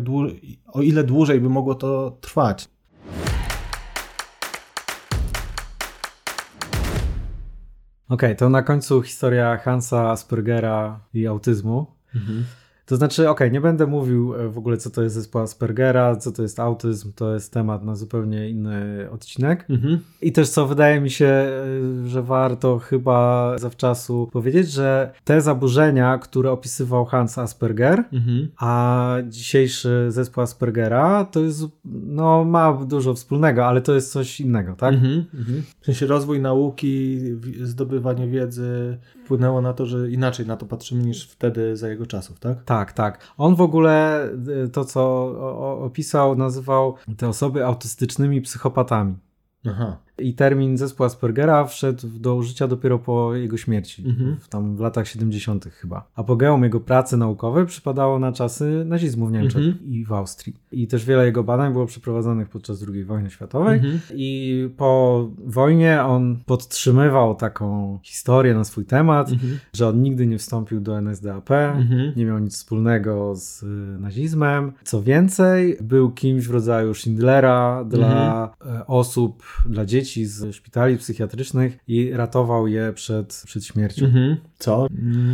[SPEAKER 1] o ile dłużej by mogło to trwać.
[SPEAKER 2] Okej, okay, to na końcu historia Hansa Aspergera i autyzmu. Mhm. To znaczy, okej, okay, nie będę mówił e, w ogóle, co to jest zespół Aspergera, co to jest autyzm, to jest temat na zupełnie inny odcinek. Mhm. I też co wydaje mi się, e, że warto chyba zawczasu powiedzieć, że te zaburzenia, które opisywał Hans Asperger, mhm. a dzisiejszy zespół Aspergera, to jest, no ma dużo wspólnego, ale to jest coś innego, tak? Mhm.
[SPEAKER 1] mhm. W sensie rozwój nauki, zdobywanie wiedzy wpłynęło na to, że inaczej na to patrzymy niż wtedy za jego czasów, tak?
[SPEAKER 2] Tak tak, tak. On w ogóle y, to, co opisał, nazywał te osoby autystycznymi psychopatami. Aha. I termin zespół Aspergera wszedł do użycia dopiero po jego śmierci, mhm. w, tam w latach 70. chyba. Apogeum jego pracy naukowej przypadało na czasy nazizmu w Niemczech mhm. i w Austrii. I też wiele jego badań było przeprowadzonych podczas II wojny światowej. Mhm. I po wojnie on podtrzymywał taką historię na swój temat, mhm. że on nigdy nie wstąpił do NSDAP, mhm. nie miał nic wspólnego z y, nazizmem. Co więcej, był kimś w rodzaju Schindlera dla mhm. e, osób, dla dzieci, dzieci z szpitali psychiatrycznych i ratował je przed, przed śmiercią. Mhm.
[SPEAKER 1] Co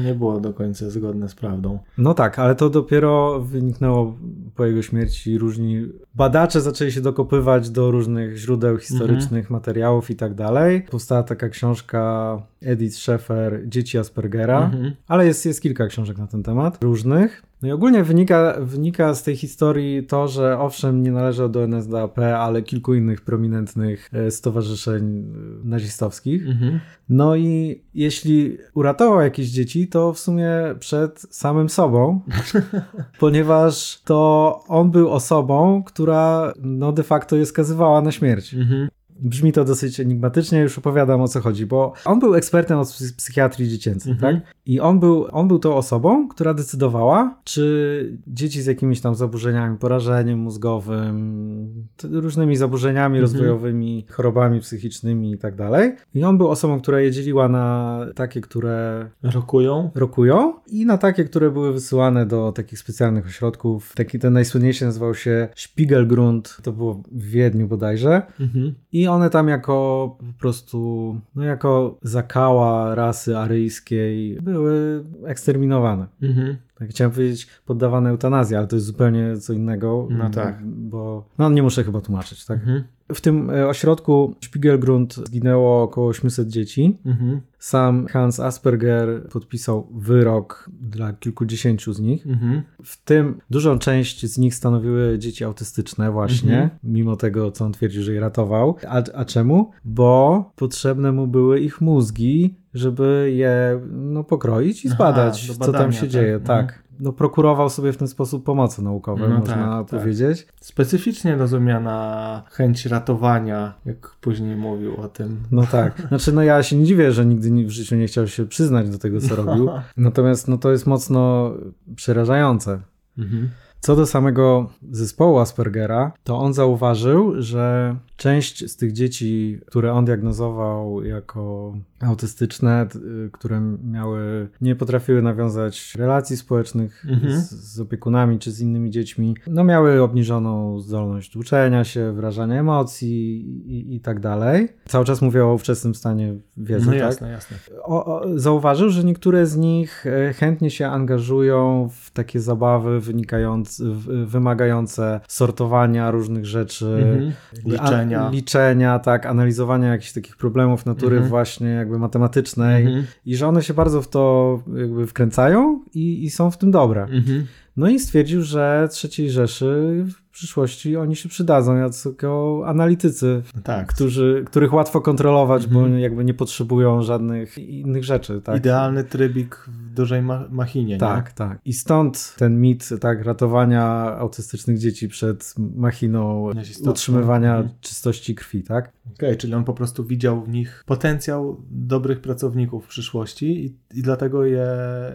[SPEAKER 1] nie było do końca zgodne z prawdą.
[SPEAKER 2] No tak, ale to dopiero wyniknęło po jego śmierci. Różni badacze zaczęli się dokopywać do różnych źródeł historycznych, mhm. materiałów i tak dalej. Powstała taka książka Edith Schaeffer, Dzieci Aspergera, mhm. ale jest, jest kilka książek na ten temat, różnych. No i ogólnie wynika, wynika z tej historii to, że owszem nie należał do NSDAP, ale kilku innych prominentnych e, stowarzyszeń e, nazistowskich. Mhm. No i jeśli uratował jakieś dzieci, to w sumie przed samym sobą, ponieważ to on był osobą, która no de facto je skazywała na śmierć. Mhm. Brzmi to dosyć enigmatycznie, już opowiadam o co chodzi, bo on był ekspertem od psychiatrii dziecięcej, mhm. tak? I on był, on był tą osobą, która decydowała, czy dzieci z jakimiś tam zaburzeniami, porażeniem mózgowym, różnymi zaburzeniami mhm. rozwojowymi, chorobami psychicznymi i tak dalej. I on był osobą, która je dzieliła na takie, które
[SPEAKER 1] rokują,
[SPEAKER 2] rokują i na takie, które były wysyłane do takich specjalnych ośrodków. Taki ten najsłynniejszy nazywał się Spiegelgrund, to było w Wiedniu bodajże. Mhm. I i one tam jako po prostu, no jako zakała rasy aryjskiej były eksterminowane. Mhm. Tak, chciałem powiedzieć poddawane eutanazji, ale to jest zupełnie co innego.
[SPEAKER 1] No tak.
[SPEAKER 2] Bo, no nie muszę chyba tłumaczyć, tak? Mhm. W tym e, ośrodku Spiegelgrund zginęło około 800 dzieci. Mhm. Sam Hans Asperger podpisał wyrok dla kilkudziesięciu z nich. Mhm. W tym dużą część z nich stanowiły dzieci autystyczne właśnie, mhm. mimo tego, co on twierdził, że je ratował. A, a czemu? Bo potrzebne mu były ich mózgi, żeby je no, pokroić i zbadać, Aha, co tam się tak? dzieje. Tak. No, prokurował sobie w ten sposób pomocy naukowej, no można tak, tak. powiedzieć. Tak.
[SPEAKER 1] Specyficznie rozumiana chęć ratowania, jak później mówił o tym.
[SPEAKER 2] No tak. Znaczy, no ja się nie dziwię, że nigdy w życiu nie chciał się przyznać do tego, co robił. Natomiast no, to jest mocno przerażające. Mhm. Co do samego zespołu Aspergera, to on zauważył, że część z tych dzieci, które on diagnozował jako autystyczne, które miały, nie potrafiły nawiązać relacji społecznych mhm. z, z, opiekunami czy z innymi dziećmi, no miały obniżoną zdolność uczenia się, wyrażania emocji i, i tak dalej. Cały czas mówię o ówczesnym stanie wiedzy,
[SPEAKER 1] no
[SPEAKER 2] tak?
[SPEAKER 1] jasne, jasne.
[SPEAKER 2] O, o, zauważył, że niektóre z nich e, chętnie się angażują w takie zabawy wynikające, wymagające sortowania różnych rzeczy, mhm.
[SPEAKER 1] liczenia.
[SPEAKER 2] A, liczenia, tak, analizowania jakichś takich problemów natury mhm. właśnie jakby matematycznej mhm. i że one się bardzo w to jakby wkręcają i, i są w tym dobre. Mhm. No i stwierdził, że trzeciej Rzeszy przyszłości oni się przydadzą jako analitycy, tak. którzy, których łatwo kontrolować, mhm. bo jakby nie potrzebują żadnych innych rzeczy. Tak?
[SPEAKER 1] Idealny trybik w dużej ma machinie.
[SPEAKER 2] Tak,
[SPEAKER 1] nie?
[SPEAKER 2] tak. I stąd ten mit tak, ratowania autystycznych dzieci przed machiną utrzymywania mhm. czystości krwi, tak?
[SPEAKER 1] Okej, okay, czyli on po prostu widział w nich potencjał dobrych pracowników w przyszłości i, i dlatego je,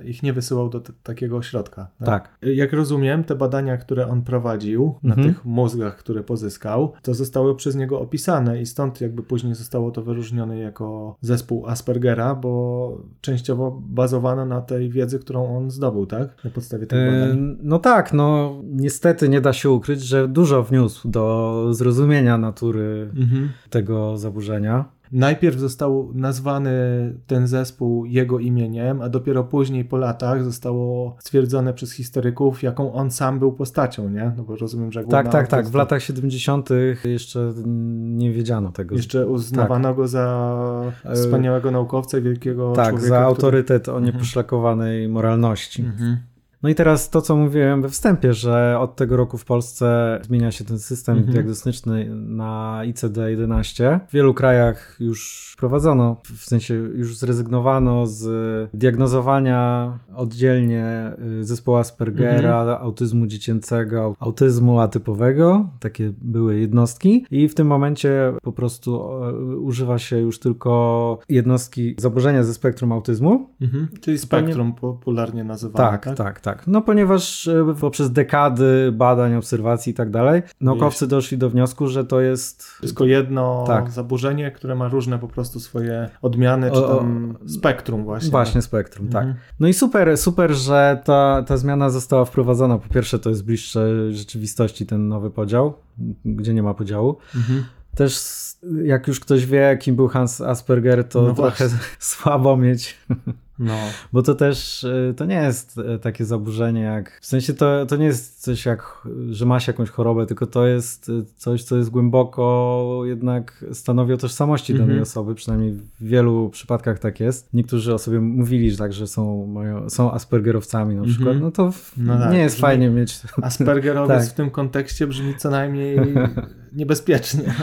[SPEAKER 1] ich nie wysyłał do takiego ośrodka.
[SPEAKER 2] Tak? tak.
[SPEAKER 1] Jak rozumiem, te badania, które on prowadził na mhm. tych mózgach, które pozyskał, to zostały przez niego opisane i stąd jakby później zostało to wyróżnione jako zespół Aspergera, bo częściowo bazowano na tej wiedzy, którą on zdobył, tak? Na podstawie tych badań.
[SPEAKER 2] no tak, no niestety nie da się ukryć, że dużo wniósł do zrozumienia natury mhm. tego zaburzenia.
[SPEAKER 1] Najpierw został nazwany ten zespół jego imieniem, a dopiero później po latach zostało stwierdzone przez historyków, jaką on sam był postacią, nie? No bo rozumiem, że...
[SPEAKER 2] Tak, tak, tak. W latach 70. jeszcze nie wiedziano tego.
[SPEAKER 1] Jeszcze uznawano tak. go za e, wspaniałego naukowca i wielkiego
[SPEAKER 2] tak,
[SPEAKER 1] człowieka.
[SPEAKER 2] Tak, za autorytet który... o mhm. nieposzlakowanej moralności. Mhm. No i teraz to, co mówiłem we wstępie, że od tego roku w Polsce zmienia się ten system mhm. diagnostyczny na ICD-11. W wielu krajach już wprowadzono, w sensie już zrezygnowano z diagnozowania oddzielnie y, zespołu Aspergera, mhm. autyzmu dziecięcego, autyzmu atypowego. Takie były jednostki i w tym momencie po prostu używa się już tylko jednostki zaburzenia ze spektrum autyzmu.
[SPEAKER 1] Mhm. Czyli spektrum popularnie nazywane,
[SPEAKER 2] tak? Tak, tak, tak tak. No ponieważ e, poprzez dekady badań, obserwacji i tak dalej, naukowcy doszli do wniosku, że to jest...
[SPEAKER 1] Tylko jedno tak. zaburzenie, które ma różne po prostu swoje odmiany, czy tam spektrum właśnie.
[SPEAKER 2] Właśnie spektrum, tak. mhm. tak. No i super, super, że ta, ta zmiana została wprowadzona. Po pierwsze to jest bliższe rzeczywistości ten nowy podział, gdzie nie ma podziału. Mhm. Też jak już ktoś wie, kim był Hans Asperger, to no trochę słabo mieć
[SPEAKER 1] no.
[SPEAKER 2] Bo to też, y, to nie jest y, takie zaburzenie jak, w sensie to, to nie jest coś jak, że masz jakąś chorobę, tylko to jest y, coś, co jest głęboko jednak stanowi o tożsamości danej mhm. osoby, przynajmniej w wielu przypadkach tak jest. Niektórzy o sobie mówili, że tak, że są, mają, są aspergerowcami na przykład, mhm. no to no tak, nie jest brzmi, fajnie mieć...
[SPEAKER 1] Aspergerowiec tak. w tym kontekście brzmi co najmniej niebezpiecznie.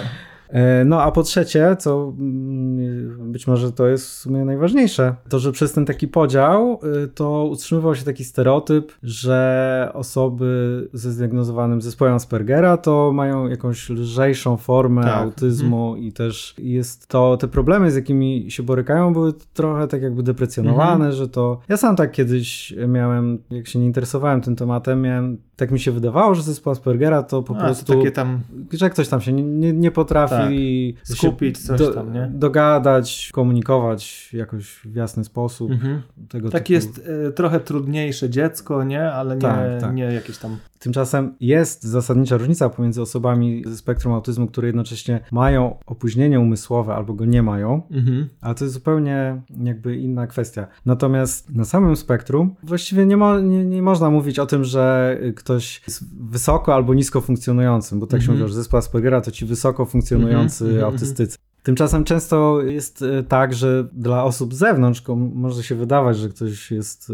[SPEAKER 2] E, no a po trzecie, co mm, być może to jest w sumie najważniejsze, to że przez ten taki podział y, to utrzymywał się taki stereotyp, że osoby ze zdiagnozowanym zespołem Aspergera to mają jakąś lżejszą formę tak. autyzmu mhm. i też jest to, te problemy z jakimi się borykają były trochę tak jakby deprecjonowane, mhm. że to, ja sam tak kiedyś miałem, jak się nie interesowałem tym tematem, miałem, tak mi się wydawało, że zespół Aspergera to po a, prostu,
[SPEAKER 1] to takie tam...
[SPEAKER 2] że ktoś tam się nie, nie potrafi
[SPEAKER 1] tak. skupić coś do, tam, nie?
[SPEAKER 2] Dogadać, komunikować jakoś w jasny sposób. Mhm.
[SPEAKER 1] Tego tak typu... jest e, trochę trudniejsze dziecko, nie? Ale nie, tak, tak. nie jakieś tam...
[SPEAKER 2] Tymczasem jest zasadnicza różnica pomiędzy osobami ze spektrum autyzmu, które jednocześnie mają opóźnienie umysłowe albo go nie mają, mhm. ale to jest zupełnie jakby inna kwestia. Natomiast na samym spektrum właściwie nie, mo nie, nie można mówić o tym, że ktoś jest wysoko albo nisko funkcjonującym, bo tak mhm. się mówi, że zespół Aspergera to ci wysoko funkcjonują funkcjonujący mm -hmm. autystycy. Tymczasem często jest e, tak, że dla osób z zewnątrz może się wydawać, że ktoś jest e,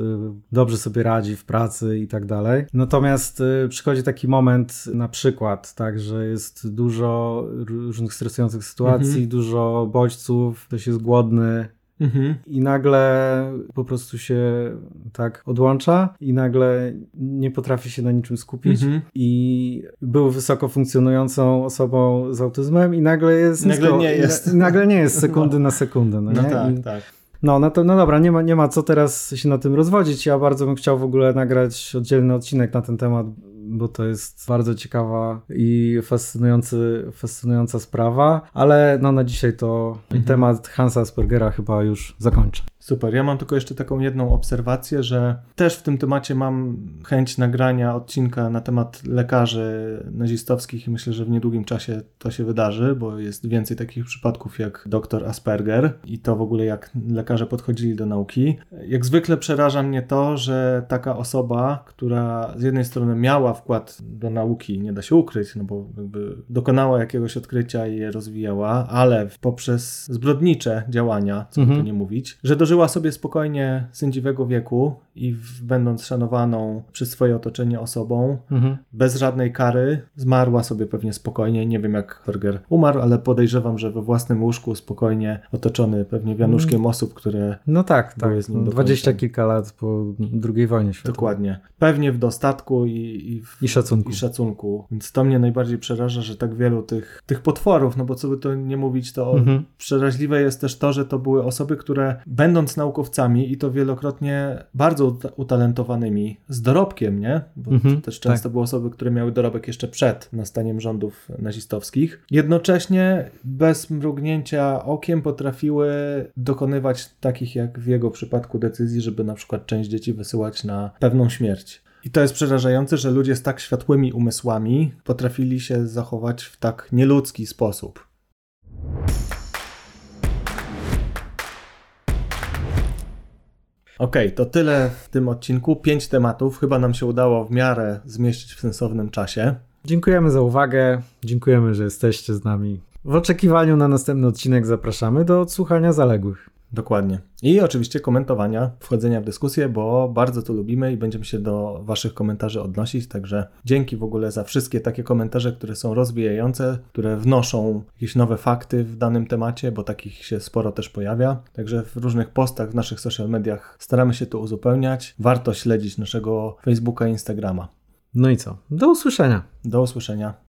[SPEAKER 2] dobrze sobie radzi w pracy i tak dalej. Natomiast e, przychodzi taki moment na przykład, tak, że jest dużo różnych stresujących sytuacji, mhm. dużo bodźców, ktoś jest głodny, Mhm. I nagle po prostu się tak odłącza i nagle nie potrafi się na niczym skupić mhm. i był wysoko funkcjonującą osobą z autyzmem i nagle jest...
[SPEAKER 1] Nagle nisko, nie jest.
[SPEAKER 2] Nagle nie jest sekundy no. na sekundę. No,
[SPEAKER 1] no tak, I, tak.
[SPEAKER 2] No, no, to, no dobra, nie ma, nie ma co teraz się na tym rozwodzić. Ja bardzo bym chciał w ogóle nagrać oddzielny odcinek na ten temat, bo to jest bardzo ciekawa i fascynujący, fascynująca sprawa, ale no na dzisiaj to mhm. temat Hansa Aspergera chyba już zakończę.
[SPEAKER 1] Super. Ja mam tylko jeszcze taką jedną obserwację, że też w tym temacie mam chęć nagrania odcinka na temat lekarzy nazistowskich i myślę, że w niedługim czasie to się wydarzy, bo jest więcej takich przypadków jak dr Asperger i to w ogóle jak lekarze podchodzili do nauki. Jak zwykle przeraża mnie to, że taka osoba, która z jednej strony miała wkład do nauki, nie da się ukryć, no bo jakby dokonała jakiegoś odkrycia i je rozwijała, ale poprzez zbrodnicze działania, co mhm. tu nie mówić, że dożyła żyła sobie spokojnie sędziwego wieku i będąc szanowaną przez swoje otoczenie osobą, mhm. bez żadnej kary, zmarła sobie pewnie spokojnie. Nie wiem jak Berger umarł, ale podejrzewam, że we własnym łóżku spokojnie otoczony pewnie wianuszkiem mhm. osób, które.
[SPEAKER 2] No tak, tak. Z nim Dwadzieścia kilka lat po II wojnie światowej.
[SPEAKER 1] Dokładnie. Pewnie w dostatku i, i, w,
[SPEAKER 2] I, szacunku.
[SPEAKER 1] i szacunku. Więc to mnie najbardziej przeraża, że tak wielu tych, tych potworów, no bo co by to nie mówić, to mhm. przeraźliwe jest też to, że to były osoby, które będąc naukowcami i to wielokrotnie bardzo utalentowanymi, z dorobkiem, nie? Bo mhm, też często tak. były osoby, które miały dorobek jeszcze przed nastaniem rządów nazistowskich. Jednocześnie bez mrugnięcia okiem potrafiły dokonywać takich jak w jego przypadku decyzji, żeby na przykład część dzieci wysyłać na pewną śmierć. I to jest przerażające, że ludzie z tak światłymi umysłami potrafili się zachować w tak nieludzki sposób. Okej, okay, to tyle w tym odcinku. Pięć tematów. Chyba nam się udało w miarę zmieścić w sensownym czasie.
[SPEAKER 2] Dziękujemy za uwagę. Dziękujemy, że jesteście z nami. W oczekiwaniu na następny odcinek zapraszamy do odsłuchania zaległych.
[SPEAKER 1] Dokładnie. I oczywiście komentowania, wchodzenia w dyskusję, bo bardzo to lubimy i będziemy się do Waszych komentarzy odnosić. Także dzięki w ogóle za wszystkie takie komentarze, które są rozwijające, które wnoszą jakieś nowe fakty w danym temacie, bo takich się sporo też pojawia. Także w różnych postach w naszych social mediach staramy się to uzupełniać. Warto śledzić naszego Facebooka i Instagrama.
[SPEAKER 2] No i co? Do usłyszenia.
[SPEAKER 1] Do usłyszenia.